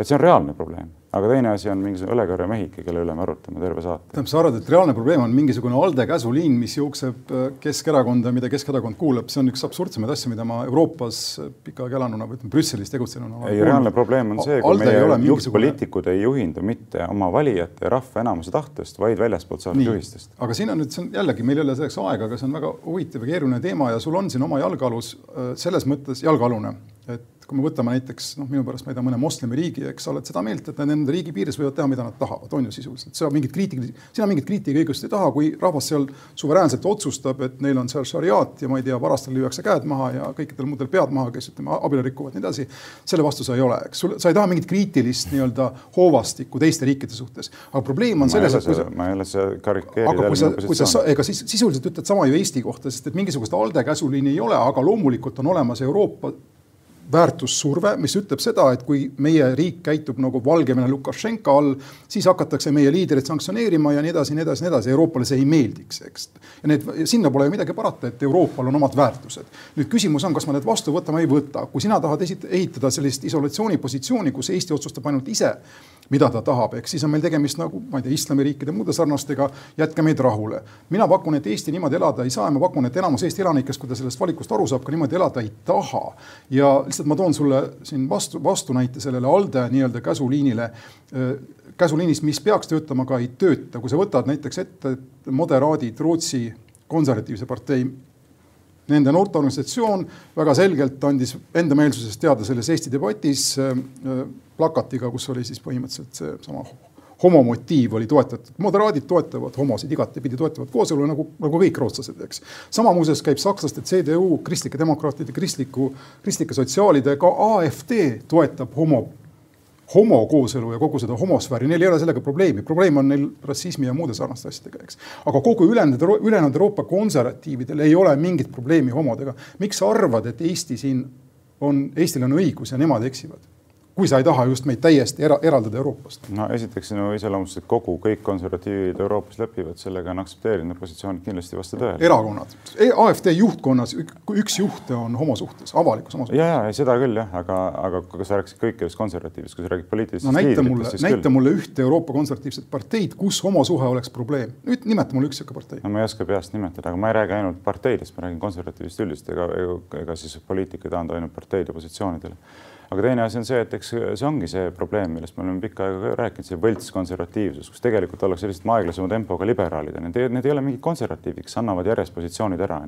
et see on reaalne probleem, aga teine asi on mingisugune õlekarjamehike, kelle üle me arutame terve saate. tähendab, sa arvad, et reaalne probleem on mingisugune ALDE käsuliin, mis jookseb äh, Keskerakonda, mida Keskerakond kuulab, see on üks absurdsemaid asju, mida ma Euroopas pikka aega elanuna või ütleme, Brüsselis tegutsenuna. ei, reaalne probleem on see, kui meie juhtpoliitikud mingisugune... ei juhindu mitte oma valijate ja rahva enamuse tahtest, vaid väljaspoolt saadud juhistest. aga siin on nüüd, see on jällegi, meil ei ole selleks aega, aga see on väga huvitav ja keeruline teema ja sul on siin oma jalgealus äh, selles mõttes jalgealune, et kui me võtame näiteks noh, minu pärast ma ei tea, mõne moslemi riigi, eks sa oled seda meelt, et nad enda riigi piires võivad teha, mida nad tahavad, on ju sisuliselt, sa mingit kriitilisi, sina mingit kriitikaõigust ei taha, kui rahvas seal suveräänselt otsustab, et neil on seal šariaat ja ma ei tea, varastel lüüakse käed maha ja kõikidel muudel pead maha, kes ütleme abielu rikuvad, nii edasi. selle vastu sa ei ole, eks sul, sa ei taha mingit kriitilist nii-öelda hoovastikku teiste riikide suhtes, aga probleem on selles, et kui sa. ma ei ole seda karikeerida. aga kui sa, kui sa, ega siis sisuliselt ütled sama ju Eesti kohta, sest et mingisugust ALDE käsuliini ei ole, aga loomulikult on olemas Euroopa väärtussurve, mis ütleb seda, et kui meie riik käitub nagu Valgevene Lukašenka all, siis hakatakse meie liidreid sanktsioneerima ja nii edasi, nii edasi, nii edasi. Euroopale see ei meeldiks, eks. ja need, sinna pole ju midagi parata, et Euroopal on omad väärtused. nüüd küsimus on, kas me need vastu võtame, ei võta. kui sina tahad esit-, ehitada sellist isolatsioonipositsiooni, kus Eesti otsustab ainult ise mida ta tahab, ehk siis on meil tegemist nagu ma ei tea, islamiriikide muude sarnastega, jätke meid rahule. mina pakun, et Eesti niimoodi elada ei saa ja ma pakun, et enamus Eesti elanikest, kui ta sellest valikust aru saab, ka niimoodi elada ei taha. ja lihtsalt ma toon sulle siin vastu, vastunäite sellele ALDE nii-öelda käsuliinile käsuliinist, mis peaks töötama, aga ei tööta. kui sa võtad näiteks ette moderaadid Rootsi konservatiivse partei nende noorteorganisatsioon väga selgelt andis enda meelsusest teada selles Eesti debatis plakatiga, kus oli siis põhimõtteliselt seesama homomotiiv oli toetatud, moderaadid toetavad homosid igatepidi, toetavad kooselu nagu, nagu kõik rootslased, eks. sama muuseas käib sakslaste CDU, kristlike demokraatide, kristliku, kristlike sotsiaalide, ka AfD toetab homo homokooselu ja kogu seda homosfääri, neil ei ole sellega probleemi, probleem on neil rassismi ja muude sarnaste asjadega, eks. aga kogu ülejäänud, ülejäänud Euroopa konservatiividel ei ole mingit probleemi homodega. miks sa arvad, et Eesti siin on, Eestil on õigus ja nemad eksivad? Kui sa ei taha just meid täiesti era, eraldada Euroopast. no esiteks sinu iseloomustus, et kogu, kõik konservatiivid Euroopas lepivad sellega, on aktsepteerinud, positsioonid kindlasti ei vasta tõele. erakonnad, e, AfD juhtkonnas üks juhte on homosuhtes, avalikus homosuhtes. ja, ja seda küll jah, aga, aga kui sa rääkisid kõikidest konservatiividest, kui sa räägid poliitilistest no näita mulle, näita küll. mulle ühte Euroopa konservatiivset parteid, kus homosuhe oleks probleem. nüüd nimeta mulle üks sihuke partei. no ma ei oska peast nimetada, aga ma ei räägi ainult parteidest, ma räägin konservatiivist üldiselt, ega, ega, ega siis poliitika ei taandu ainult parteide positsioonidele aga teine asi on see, et eks see ongi see probleem, millest me oleme pikka aega rääkinud, see võltskonservatiivsus, kus tegelikult ollakse lihtsalt aeglasema tempoga liberaalid ja need, need ei ole mingid konservatiivid, kes annavad järjest positsioonid ära.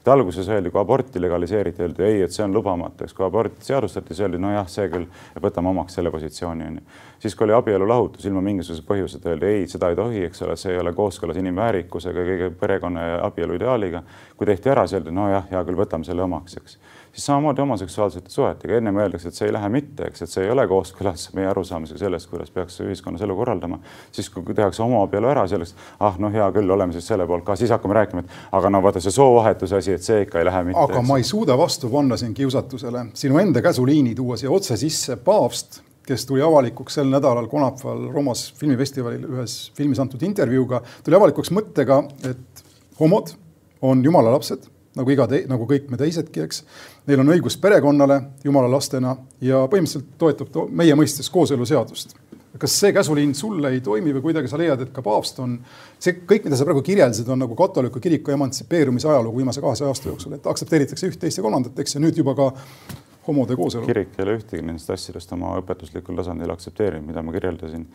et alguses öeldi, kui aborti legaliseeriti, öeldi ei, et see on lubamatu, eks kui abort seadustati, siis öeldi nojah, see küll, võtame omaks selle positsiooni onju. siis, kui oli abielu lahutus ilma mingisuguse põhjuseta, öeldi ei, seda ei tohi, eks ole, see ei ole kooskõlas inimväärikusega, kõige perekonna ja abielu ideaaliga. kui tehti ära, siis öeldi nojah, hea küll, võtame selle omaks, eks siis samamoodi homoseksuaalsete suhetega, ennem öeldakse, et see ei lähe mitte, eks, et see ei ole kooskõlas meie arusaamisega sellest, kuidas peaks ühiskonnas elu korraldama. siis kui tehakse homoabielu ära, öeldakse, ah noh, hea küll, oleme siis selle poolt ka, siis hakkame rääkima, et aga no vaata see soovahetuse asi, et see ikka ei lähe mitte. aga eks. ma ei suuda vastu panna siin kiusatusele sinu enda käsuliini tuua siia otse sisse paavst kes tuli avalikuks sel nädalal kolmapäeval Roomas filmifestivalil ühes filmis antud intervjuuga, tuli avalikuks mõttega, et homod on jumala lapsed nagu iga, nagu kõik me teisedki, eks. Neil on õigus perekonnale jumala lastena ja põhimõtteliselt toetab to meie mõistes kooseluseadust. kas see käsuliin sulle ei toimi või kuidagi sa leiad, et ka paavst on, see kõik, mida sa praegu kirjeldasid, on nagu katoliku kiriku emantsipeerumise ajalugu viimase kahesaja aasta jooksul, et aktsepteeritakse üht, teist ja kolmandat, eks, ja nüüd juba ka homode kooselu. kirik ei ole ühtegi nendest asjadest oma õpetuslikul tasandil aktsepteerinud, mida ma kirjeldasin.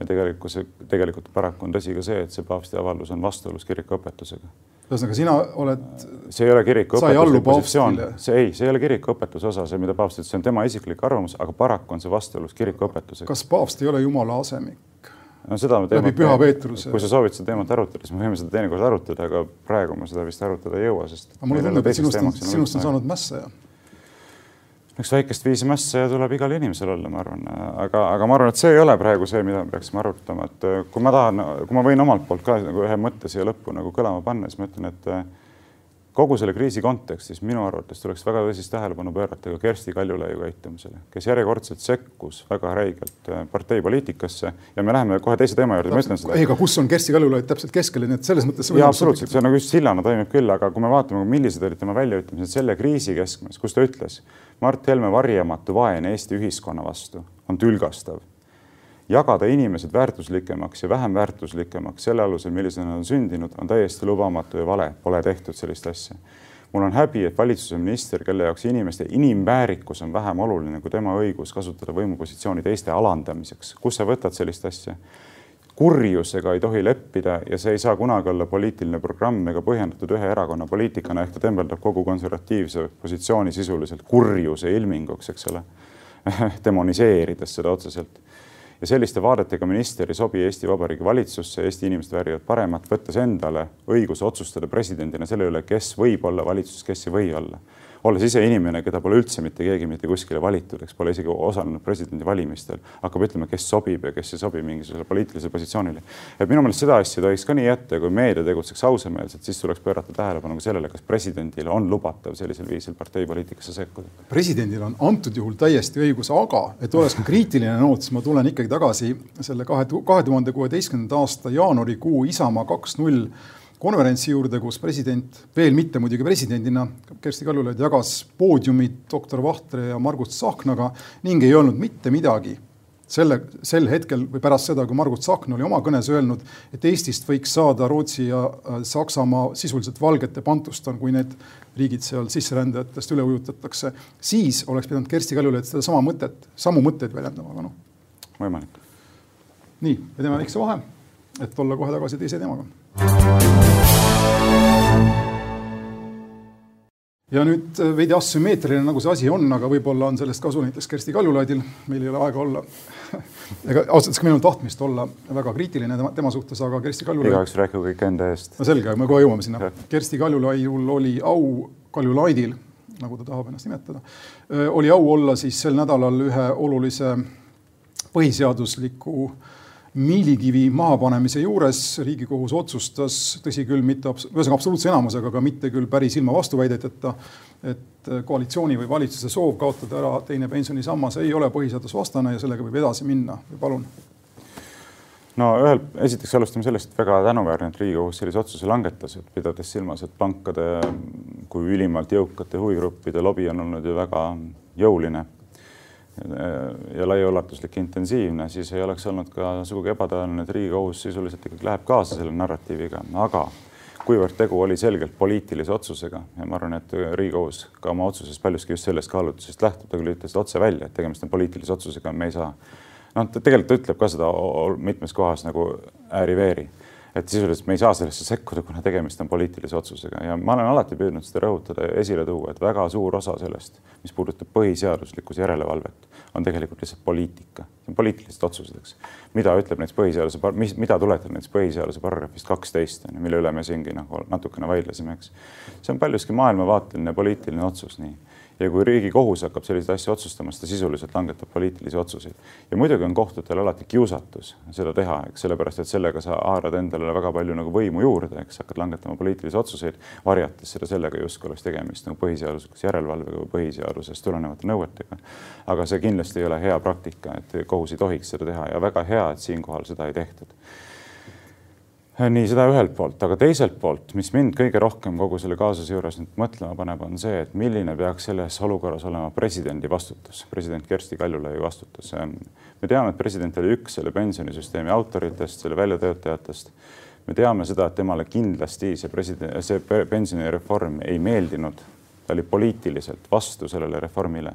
ja tegelikult see, tegelikult paraku on tõsi ka see, et see paavsti avaldus on vastuolus kiriku õpetusega ühesõnaga, sina oled. see ei ole kiriku õpetuslik positsioon, see ei, see ei ole kiriku õpetuse osa, see, mida paavst ütles, see on tema isiklik arvamus, aga paraku on see vastuolus kiriku õpetusega. kas paavst ei ole jumala asemik? no seda me teeme. läbi Püha Peetruse. kui sa soovid seda teemat arutada, siis me võime seda teinekord arutada, aga praegu me seda vist arutada ei jõua, sest. aga mulle tundub, et sinust on, sinust on saanud mässaja üks väikest viisi mässa tuleb igal inimesel olla, ma arvan, aga, aga ma arvan, et see ei ole praegu see, mida me peaksime arutama, et kui ma tahan, kui ma võin omalt poolt ka nagu ühe mõtte siia lõppu nagu kõlama panna, siis ma ütlen, et kogu selle kriisi kontekstis minu arvates tuleks väga tõsist tähelepanu pöörata ka Kersti Kaljulaiu käitumisele, kes järjekordselt sekkus väga räigelt äh, parteipoliitikasse ja me läheme kohe teise teema juurde, ma ütlen seda. ei, aga kus on Kersti Kaljulaid täpselt keskel, nii et selles mõttes. jaa, absoluutselt, see on nagu just sillana toimib küll, aga kui me vaatame, millised olid tema väljaütlemised selle kriisi keskmes, kus ta ütles, Mart Helme varjamatu vaen Eesti ühiskonna vastu on tülgastav jagada inimesed väärtuslikemaks ja vähem väärtuslikemaks selle alusel, millisena nad on sündinud, on täiesti lubamatu ja vale, pole tehtud sellist asja. mul on häbi, et valitsuse minister, kelle jaoks inimeste inimväärikus on vähem oluline kui tema õigus kasutada võimupositsiooni teiste alandamiseks. kust sa võtad sellist asja? kurjusega ei tohi leppida ja see ei saa kunagi olla poliitiline programm ega põhjendatud ühe erakonna poliitikana, ehk ta tembeldab kogu konservatiivse positsiooni sisuliselt kurjuse ilminguks, eks ole demoniseerides seda otseselt ja selliste vaadetega minister ei sobi Eesti Vabariigi valitsusse, Eesti inimesed väärivad paremat, võttes endale õiguse otsustada presidendina selle üle, kes võib olla valitsuses, kes ei või olla. Olles ise inimene, keda pole üldse mitte keegi mitte kuskile valitud, eks pole isegi osalenud presidendivalimistel, hakkab ütlema, kes sobib ja kes ei sobi mingisugusele poliitilisele positsioonile. et minu meelest seda asja tohiks ka nii jätta kui meedia tegutseks ausameelselt, siis tuleks pöörata tähelepanu ka sellele, kas presidendil on lubatav sellisel viisil parteipoliitikasse sekkuda. presidendil on antud juhul täiesti õigus, aga et oleks ka kriitiline noot, siis ma tulen ikkagi tagasi selle kahe, kahe tuhande kuueteistkümnenda aasta jaanuarikuu Isamaa kaks null konverentsi juurde, kus president, veel mitte muidugi presidendina, Kersti Kaljulaid jagas poodiumit doktor Vahtre ja Margus Tsahknaga ning ei öelnud mitte midagi selle, sel hetkel või pärast seda, kui Margus Tsahkna oli oma kõnes öelnud, et Eestist võiks saada Rootsi ja äh, Saksamaa sisuliselt valgete Bantustan, kui need riigid seal sisserändajatest üle ujutatakse, siis oleks pidanud Kersti Kaljulaid sedasama mõtet, samu mõtteid väljendama, aga noh. võimalik. nii, me teeme väikse vahe, et olla kohe tagasi teise teemaga ja nüüd äh, veidi asümmeetriline, nagu see asi on, aga võib-olla on sellest kasu näiteks Kersti Kaljulaidil, meil ei ole aega olla ega ausalt öeldes ka minul tahtmist olla väga kriitiline tema, tema suhtes, aga Kersti Kaljulaid. igaüks rääkige kõik enda eest. no selge, me kohe jõuame sinna. Kersti Kaljulaidul oli au, Kaljulaidil, nagu ta tahab ennast nimetada, äh, oli au olla siis sel nädalal ühe olulise põhiseadusliku äh, miilikivi mahapanemise juures Riigikohus otsustas, tõsi küll, mitte ühesõnaga absoluutse enamusega, aga mitte küll päris ilma vastuväideteta, et koalitsiooni või valitsuse soov kaotada ära teine pensionisammas ei ole põhiseadusvastane ja sellega võib edasi minna. palun. no ühelt, esiteks alustame sellest, et väga tänuväärne, et Riigikohus sellise otsuse langetas, et pidades silmas, et pankade kui ülimalt jõukate huvigruppide lobi on olnud ju väga jõuline ja laiaulatuslik, intensiivne, siis ei oleks olnud ka sugugi ebatõenäoline, et Riigikohus sisuliselt ikkagi läheb kaasa selle narratiiviga, aga kuivõrd tegu oli selgelt poliitilise otsusega ja ma arvan, et Riigikohus ka oma otsuses paljuski just sellest kaalutlusest lähtub, ta küll ütles otse välja, et tegemist on poliitilise otsusega, me ei saa. noh, ta tegelikult ütleb ka seda mitmes kohas nagu ääri-veeri et sisuliselt me ei saa sellesse sekkuda, kuna tegemist on poliitilise otsusega ja ma olen alati püüdnud seda rõhutada ja esile tuua, et väga suur osa sellest, mis puudutab põhiseaduslikkuse järelevalvet, on tegelikult lihtsalt poliitika, poliitilised otsused, eks. mida ütleb näiteks põhiseaduse, mis, mida tuletab näiteks põhiseaduse paragrahvist kaksteist, mille üle me siingi nagu natukene vaidlesime, eks. see on paljuski maailmavaateline poliitiline otsus, nii ja kui Riigikohus hakkab selliseid asju otsustama, siis ta sisuliselt langetab poliitilisi otsuseid. ja muidugi on kohtutel alati kiusatus seda teha, eks, sellepärast et sellega sa haarad endale väga palju nagu võimu juurde, eks, hakkad langetama poliitilisi otsuseid, varjates seda sellega, justkui oleks tegemist nagu põhiseaduslikkuse järelevalvega või põhiseadusest tulenevate nõuetega. aga see kindlasti ei ole hea praktika, et kohus ei tohiks seda teha ja väga hea, et siinkohal seda ei tehtud nii seda ühelt poolt, aga teiselt poolt, mis mind kõige rohkem kogu selle kaasuse juures nüüd mõtlema paneb, on see, et milline peaks selles olukorras olema presidendi vastutus, president Kersti Kaljulaidi vastutus. me teame, et president oli üks selle pensionisüsteemi autoritest, selle väljatöötajatest. me teame seda, et temale kindlasti see president, see pensionireform ei meeldinud. ta oli poliitiliselt vastu sellele reformile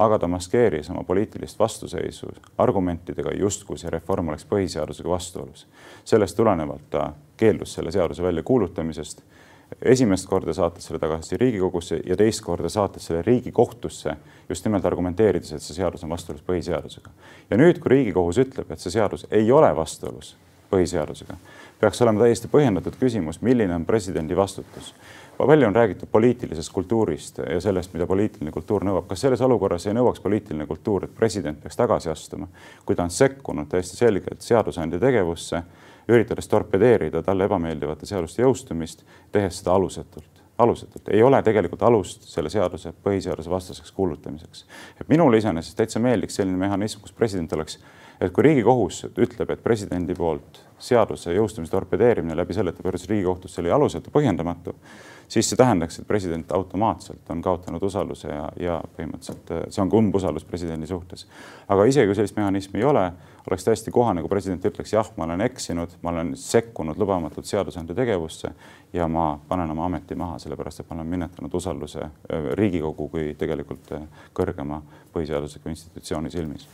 aga ta maskeeris oma poliitilist vastuseisu argumentidega, justkui see reform oleks põhiseadusega vastuolus. sellest tulenevalt ta keeldus selle seaduse väljakuulutamisest, esimest korda saates selle tagasi Riigikogusse ja teist korda saates selle Riigikohtusse just nimelt argumenteerides, et see seadus on vastuolus põhiseadusega. ja nüüd, kui Riigikohus ütleb, et see seadus ei ole vastuolus põhiseadusega, peaks olema täiesti põhjendatud küsimus, milline on presidendi vastutus palju on räägitud poliitilisest kultuurist ja sellest, mida poliitiline kultuur nõuab. kas selles olukorras ei nõuaks poliitiline kultuur, et president peaks tagasi astuma, kui ta on sekkunud täiesti selgelt seadusandja tegevusse, üritades torpedeerida talle ebameeldivate seaduste jõustumist, tehes seda alusetult? alusetult, ei ole tegelikult alust selle seaduse põhiseaduse vastaseks kuulutamiseks. et minule iseenesest täitsa meeldiks selline mehhanism, kus president oleks, et kui Riigikohus ütleb, et presidendi poolt seaduse jõustumise torpedeerimine läbi selle, et ta pöördus Riigikohtusse, oli alusetu, põhjendamatu siis see tähendaks, et president automaatselt on kaotanud usalduse ja, ja põhimõtteliselt äh, see on ka umbusaldus presidendi suhtes. aga isegi kui sellist mehhanismi ei ole, oleks täiesti kohane, kui president ütleks, jah, ma olen eksinud, ma olen sekkunud lubamatult seadusandja tegevusse ja ma panen oma ameti maha, sellepärast et ma olen minetanud usalduse äh, Riigikogu kui tegelikult äh, kõrgema põhiseadusliku institutsiooni silmis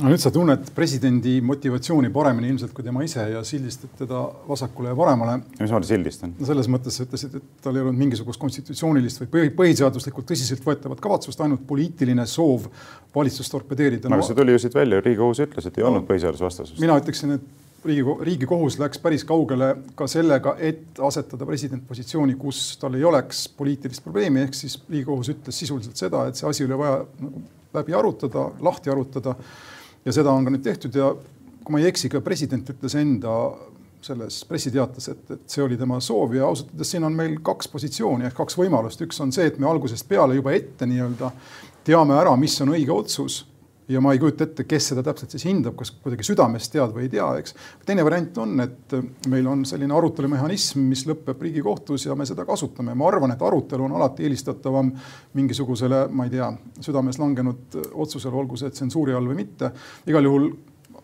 no nüüd sa tunned presidendi motivatsiooni paremini ilmselt kui tema ise ja sildistad teda vasakule ja paremale. mis ma sildistan? no selles mõttes sa ütlesid, et tal ei olnud mingisugust konstitutsioonilist või põhiseaduslikult tõsiseltvõetavat kavatsust, ainult poliitiline soov valitsust torpedeerida no,. aga see tuli ju siit välja, Riigikohus ütles, et ei no, olnud põhiseadusvastasust. mina ütleksin, et Riigikogu, Riigikohus läks päris kaugele ka sellega, et asetada president positsiooni, kus tal ei oleks poliitilist probleemi, ehk siis Riigikohus ütles sisuliselt seda, et see asi oli vaja nagu läbi arutada, lahti arutada. Ja seda on ka nüüd tehtud ja kui ma ei eksi, ka president ütles enda selles pressiteates, et, et see oli tema soov ja ausalt öeldes siin on meil kaks positsiooni ehk kaks võimalust, üks on see, et me algusest peale juba ette nii-öelda teame ära, mis on õige otsus ja ma ei kujuta ette, kes seda täpselt siis hindab, kas kuidagi südamest tead või ei tea, eks. teine variant on, et meil on selline arutelumehhanism, mis lõpeb Riigikohtus ja me seda kasutame. ma arvan, et arutelu on alati eelistatavam mingisugusele, ma ei tea, südames langenud otsusele, olgu see tsensuuri all või mitte. igal juhul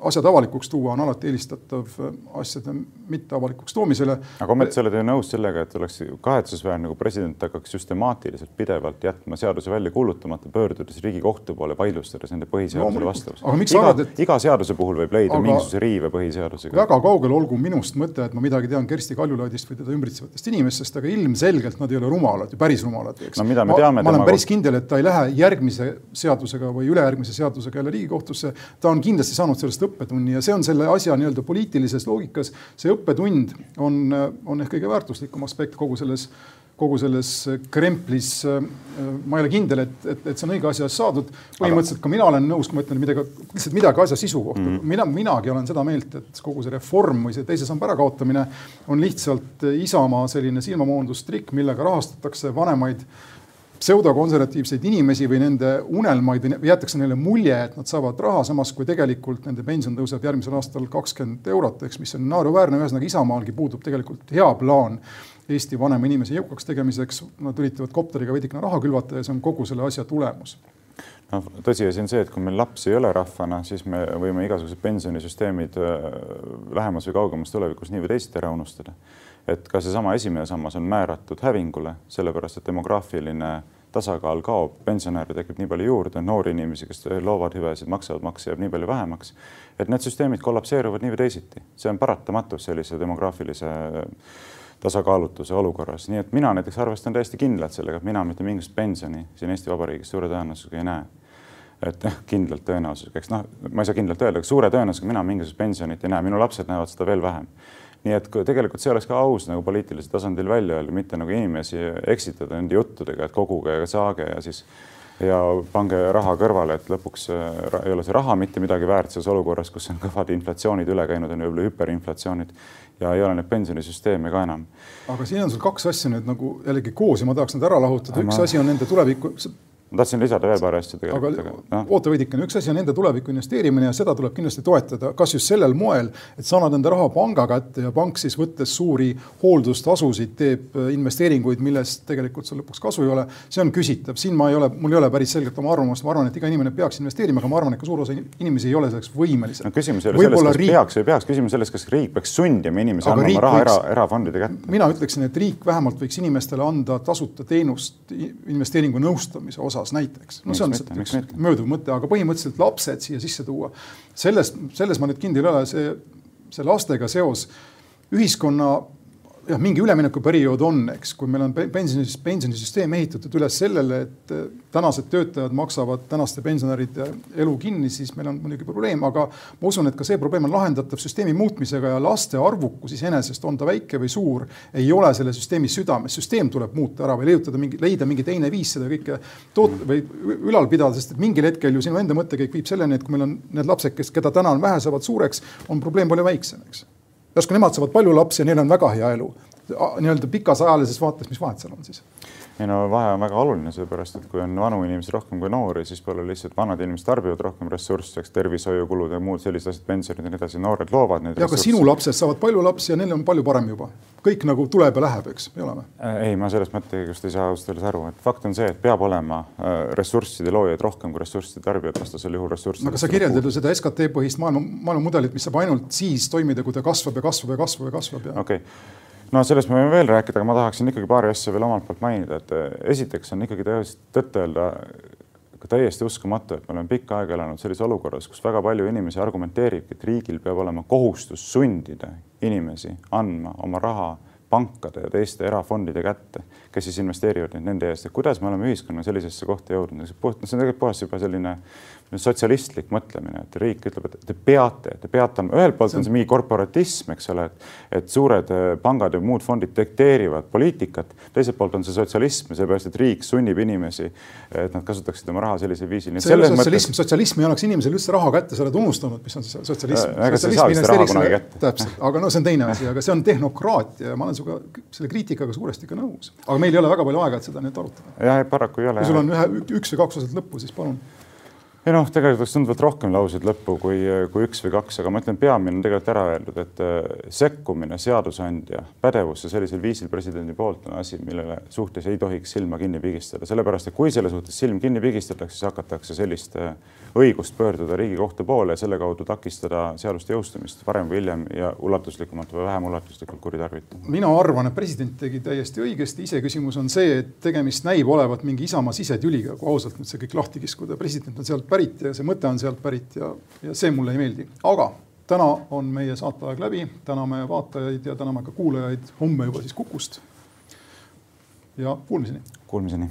asjad avalikuks tuua on alati eelistatav asjade mitteavalikuks toomisele. aga ometi sa oled ju nõus sellega, et oleks kahetsusväärne, kui president hakkaks süstemaatiliselt pidevalt jätma seaduse välja kuulutamata, pöördudes Riigikohtu poole, vaidlustades nende põhiseadusele no, vastavust. aga miks sa arvad, et iga seaduse puhul võib leida aga... mingisuguse riive põhiseadusega? väga kaugel olgu minust mõte, et ma midagi tean Kersti Kaljulaidist või teda ümbritsevatest inimestest, aga ilmselgelt nad ei ole rumalad ju, päris rumalad, eks. no mida me teame. ma olen päris kindel, et ta ei lähe järgmise seadusega või ülejärgmise seadusega jälle Riigikohtusse. ta on kindlasti saanud sellest õppetunni ja see on selle asja nii-öelda poliitilises loogikas, see õppetund on, on ehk kõige väärtuslikum aspekt kogu selles, kogu selles kremplis. ma ei ole kindel, et, et, et see on õige asja eest saadud. põhimõtteliselt ka mina olen nõus, kui ma ütlen midagi, lihtsalt midagi asja sisu kohta mm. -hmm. mina, minagi olen seda meelt, et kogu see reform või see teise samba ärakaotamine on lihtsalt Isamaa selline silmamoondustrikk, millega rahastatakse vanemaid pseudokonservatiivseid inimesi või nende unelmaid või jäetakse neile mulje, et nad saavad raha, samas kui tegelikult nende pension tõuseb järgmisel aastal kakskümmend eurot, eks, mis on naeruväärne, ühesõnaga Isamaalgi puudub tegelikult hea plaan Eesti vanema inimese jõukaks tegemiseks. Nad üritavad kopteriga veidikene raha külvata ja see on kogu selle asja tulemus noh, tõsiasi on see, et kui meil lapsi ei ole rahvana, siis me võime igasugused pensionisüsteemid äh, lähemas või kaugemas tulevikus nii või teisiti ära unustada et ka seesama esimene sammas on määratud hävingule, sellepärast et demograafiline tasakaal kaob, pensionäre tekib nii palju juurde, noori inimesi, kes loovad hüvesid, maksavad makse, jääb nii palju vähemaks. et need süsteemid kollapseeruvad nii või teisiti, see on paratamatus sellise demograafilise tasakaalutuse olukorras, nii et mina näiteks arvestan täiesti kindlalt sellega, et mina mitte mingisugust pensioni siin Eesti Vabariigis suure tõenäosusega ei näe. Et noh, kindlalt tõenäosusega, eks noh, ma ei saa kindlalt öelda, aga suure tõenäosusega mina mingisugust pensionit ei näe, minu lapsed näevad seda veel vähem. Nii et tegelikult see oleks ka aus nagu poliitilisel tasandil välja öelda, mitte nagu inimesi eksitada nende juttudega, et koguge ja saage ja siis ja pange raha kõrvale, et lõpuks äh, ei ole see raha mitte midagi väärt selles olukorras, kus on kõvad inflatsioonid üle käinud, on võib-olla hüperinflatsioonid ja ei ole neid pensionisüsteeme ka enam. aga siin on sul kaks asja nüüd nagu jällegi koos ja ma tahaks need ära lahutada, üks ma... asi on nende tuleviku, ma tahtsin lisada veel paari asja tegelikult. aga, aga no. oota veidikene, üks asi on enda tulevikku investeerimine ja seda tuleb kindlasti toetada, kas just sellel moel, et sa annad enda raha panga kätte ja pank siis võttes suuri hooldustasusid teeb äh, investeeringuid, millest tegelikult sul lõpuks kasu ei ole. see on küsitav, siin ma ei ole, mul ei ole päris selget oma arvamust, ma arvan, et iga inimene peaks investeerima, aga ma arvan, et ka suur osa inimesi ei ole selleks võimelised no,. küsimus ei ole selles, kas riik... peaks või peaks, küsimus selles, kas riik peaks sundima inimesi andma oma raha võiks... era, erafondide kätte. mina ütleksin, et riik vähemalt võiks inimestele anda tasuta teenust investeeringu nõustamise osas näiteks. no see on lihtsalt üks mööduv mõte, aga põhimõtteliselt lapsed siia sisse tuua, selles, selles ma nüüd kindel ei ole, see, see lastega seos ühiskonna jah, mingi üleminekuperiood on, eks, kui meil on pensioni, pensionisüsteem ehitatud üles sellele, et äh, tänased töötajad maksavad tänaste pensionäride elu kinni, siis meil on muidugi probleem, aga ma usun, et ka see probleem on lahendatav süsteemi muutmisega ja laste arvukus iseenesest, on ta väike või suur, ei ole selle süsteemi südames. süsteem tuleb muuta ära või leiutada mingi, leida mingi teine viis seda kõike toot- või ülal pidada, sest et mingil hetkel ju sinu enda mõttekäik viib selleni, et kui meil on need lapsed, kes, keda täna on vähe, saavad suureks, on probleem palju väiksem, eks järsku nemad saavad palju lapsi ja neil on väga hea elu. nii-öelda pikas ajalises vaates, mis vahet seal on siis? Ei no vahe on väga oluline, sellepärast et kui on vanu inimesi rohkem kui noori, siis pole lihtsalt vanad inimesed tarbivad rohkem ressursse, eks tervishoiukulud ja muud sellised asjad, pensionid ja nii edasi, noored loovad neid. ja aga sinu lapsed saavad palju lapsi ja neil on palju parem juba. kõik nagu tuleb ja läheb, eks, ei ole või? Äh, ei, ma sellest mõttekäigust ei saa ausalt öeldes aru, et fakt on see, et peab olema äh, ressursside loojaid rohkem kui ressursside tarbijaid, vastasel juhul ressursside. aga sa kirjeldad ju seda SKT põhist maailma, maailmamudelit, mis saab ainult siis toimida, kui ta kasvab ja kasvab ja kasvab ja kasvab ja. okei okay no sellest me võime veel rääkida, aga ma tahaksin ikkagi paari asja veel omalt poolt mainida, et eh, esiteks on ikkagi tõtt-öelda ka täiesti uskumatu, et me oleme pikka aega elanud sellises olukorras, kus väga palju inimesi argumenteeribki, et riigil peab olema kohustus sundida inimesi andma oma raha pankade ja teiste erafondide kätte, kes siis investeerivad neid nende eest, et kuidas me oleme ühiskonna sellisesse kohta jõudnud, see on tegelikult puhas juba selline sotsialistlik mõtlemine, et riik ütleb, et te peate, te peate ühelt poolt on see mingi korporatism, eks ole, et, et suured äh, pangad ja muud fondid dikteerivad poliitikat. teiselt poolt on see sotsialism, seepärast et riik sunnib inimesi, et nad kasutaksid oma raha sellisel viisil. see ei ole sotsialism mõttes..., sotsialism ei annaks inimesele üldse raha kätte, sa oled unustanud, mis on sotsialism. Äh, täpselt, aga no see on teine asi, aga see on tehnokraatia ja ma olen sinuga selle kriitikaga suuresti ka nõus. aga meil ei ole väga palju aega, et seda nüüd arutada. jah, paraku ei ole. kui sul on ühe, üks või kaks osat lõppu, siis palun ei noh, tegelikult oleks tunduvalt rohkem lauseid lõppu kui, kui üks või kaks, aga ma ütlen, peamine on tegelikult ära öeldud, et äh, sekkumine seadusandja pädevusse sellisel viisil presidendi poolt on asi, millele suhtes ei tohiks silma kinni pigistada, sellepärast et kui selle suhtes silm kinni pigistatakse, siis hakatakse sellist äh, õigust pöörduda Riigikohtu poole ja selle kaudu takistada seaduste jõustumist varem või hiljem ja ulatuslikumalt või vähem ulatuslikult kuritarvitada. mina arvan, et president tegi täiesti õigesti, iseküsimus on see, et tegemist näib olevat mingi Isamaa sisetüliga, kui ausalt nüüd see kõik lahti kiskuda, president on sealt pärit ja see mõte on sealt pärit ja, ja see mulle ei meeldi, aga täna on meie saateaeg läbi, täname vaatajaid ja täname ka kuulajaid homme juba siis Kukust. ja kuulmiseni. Kuulmiseni.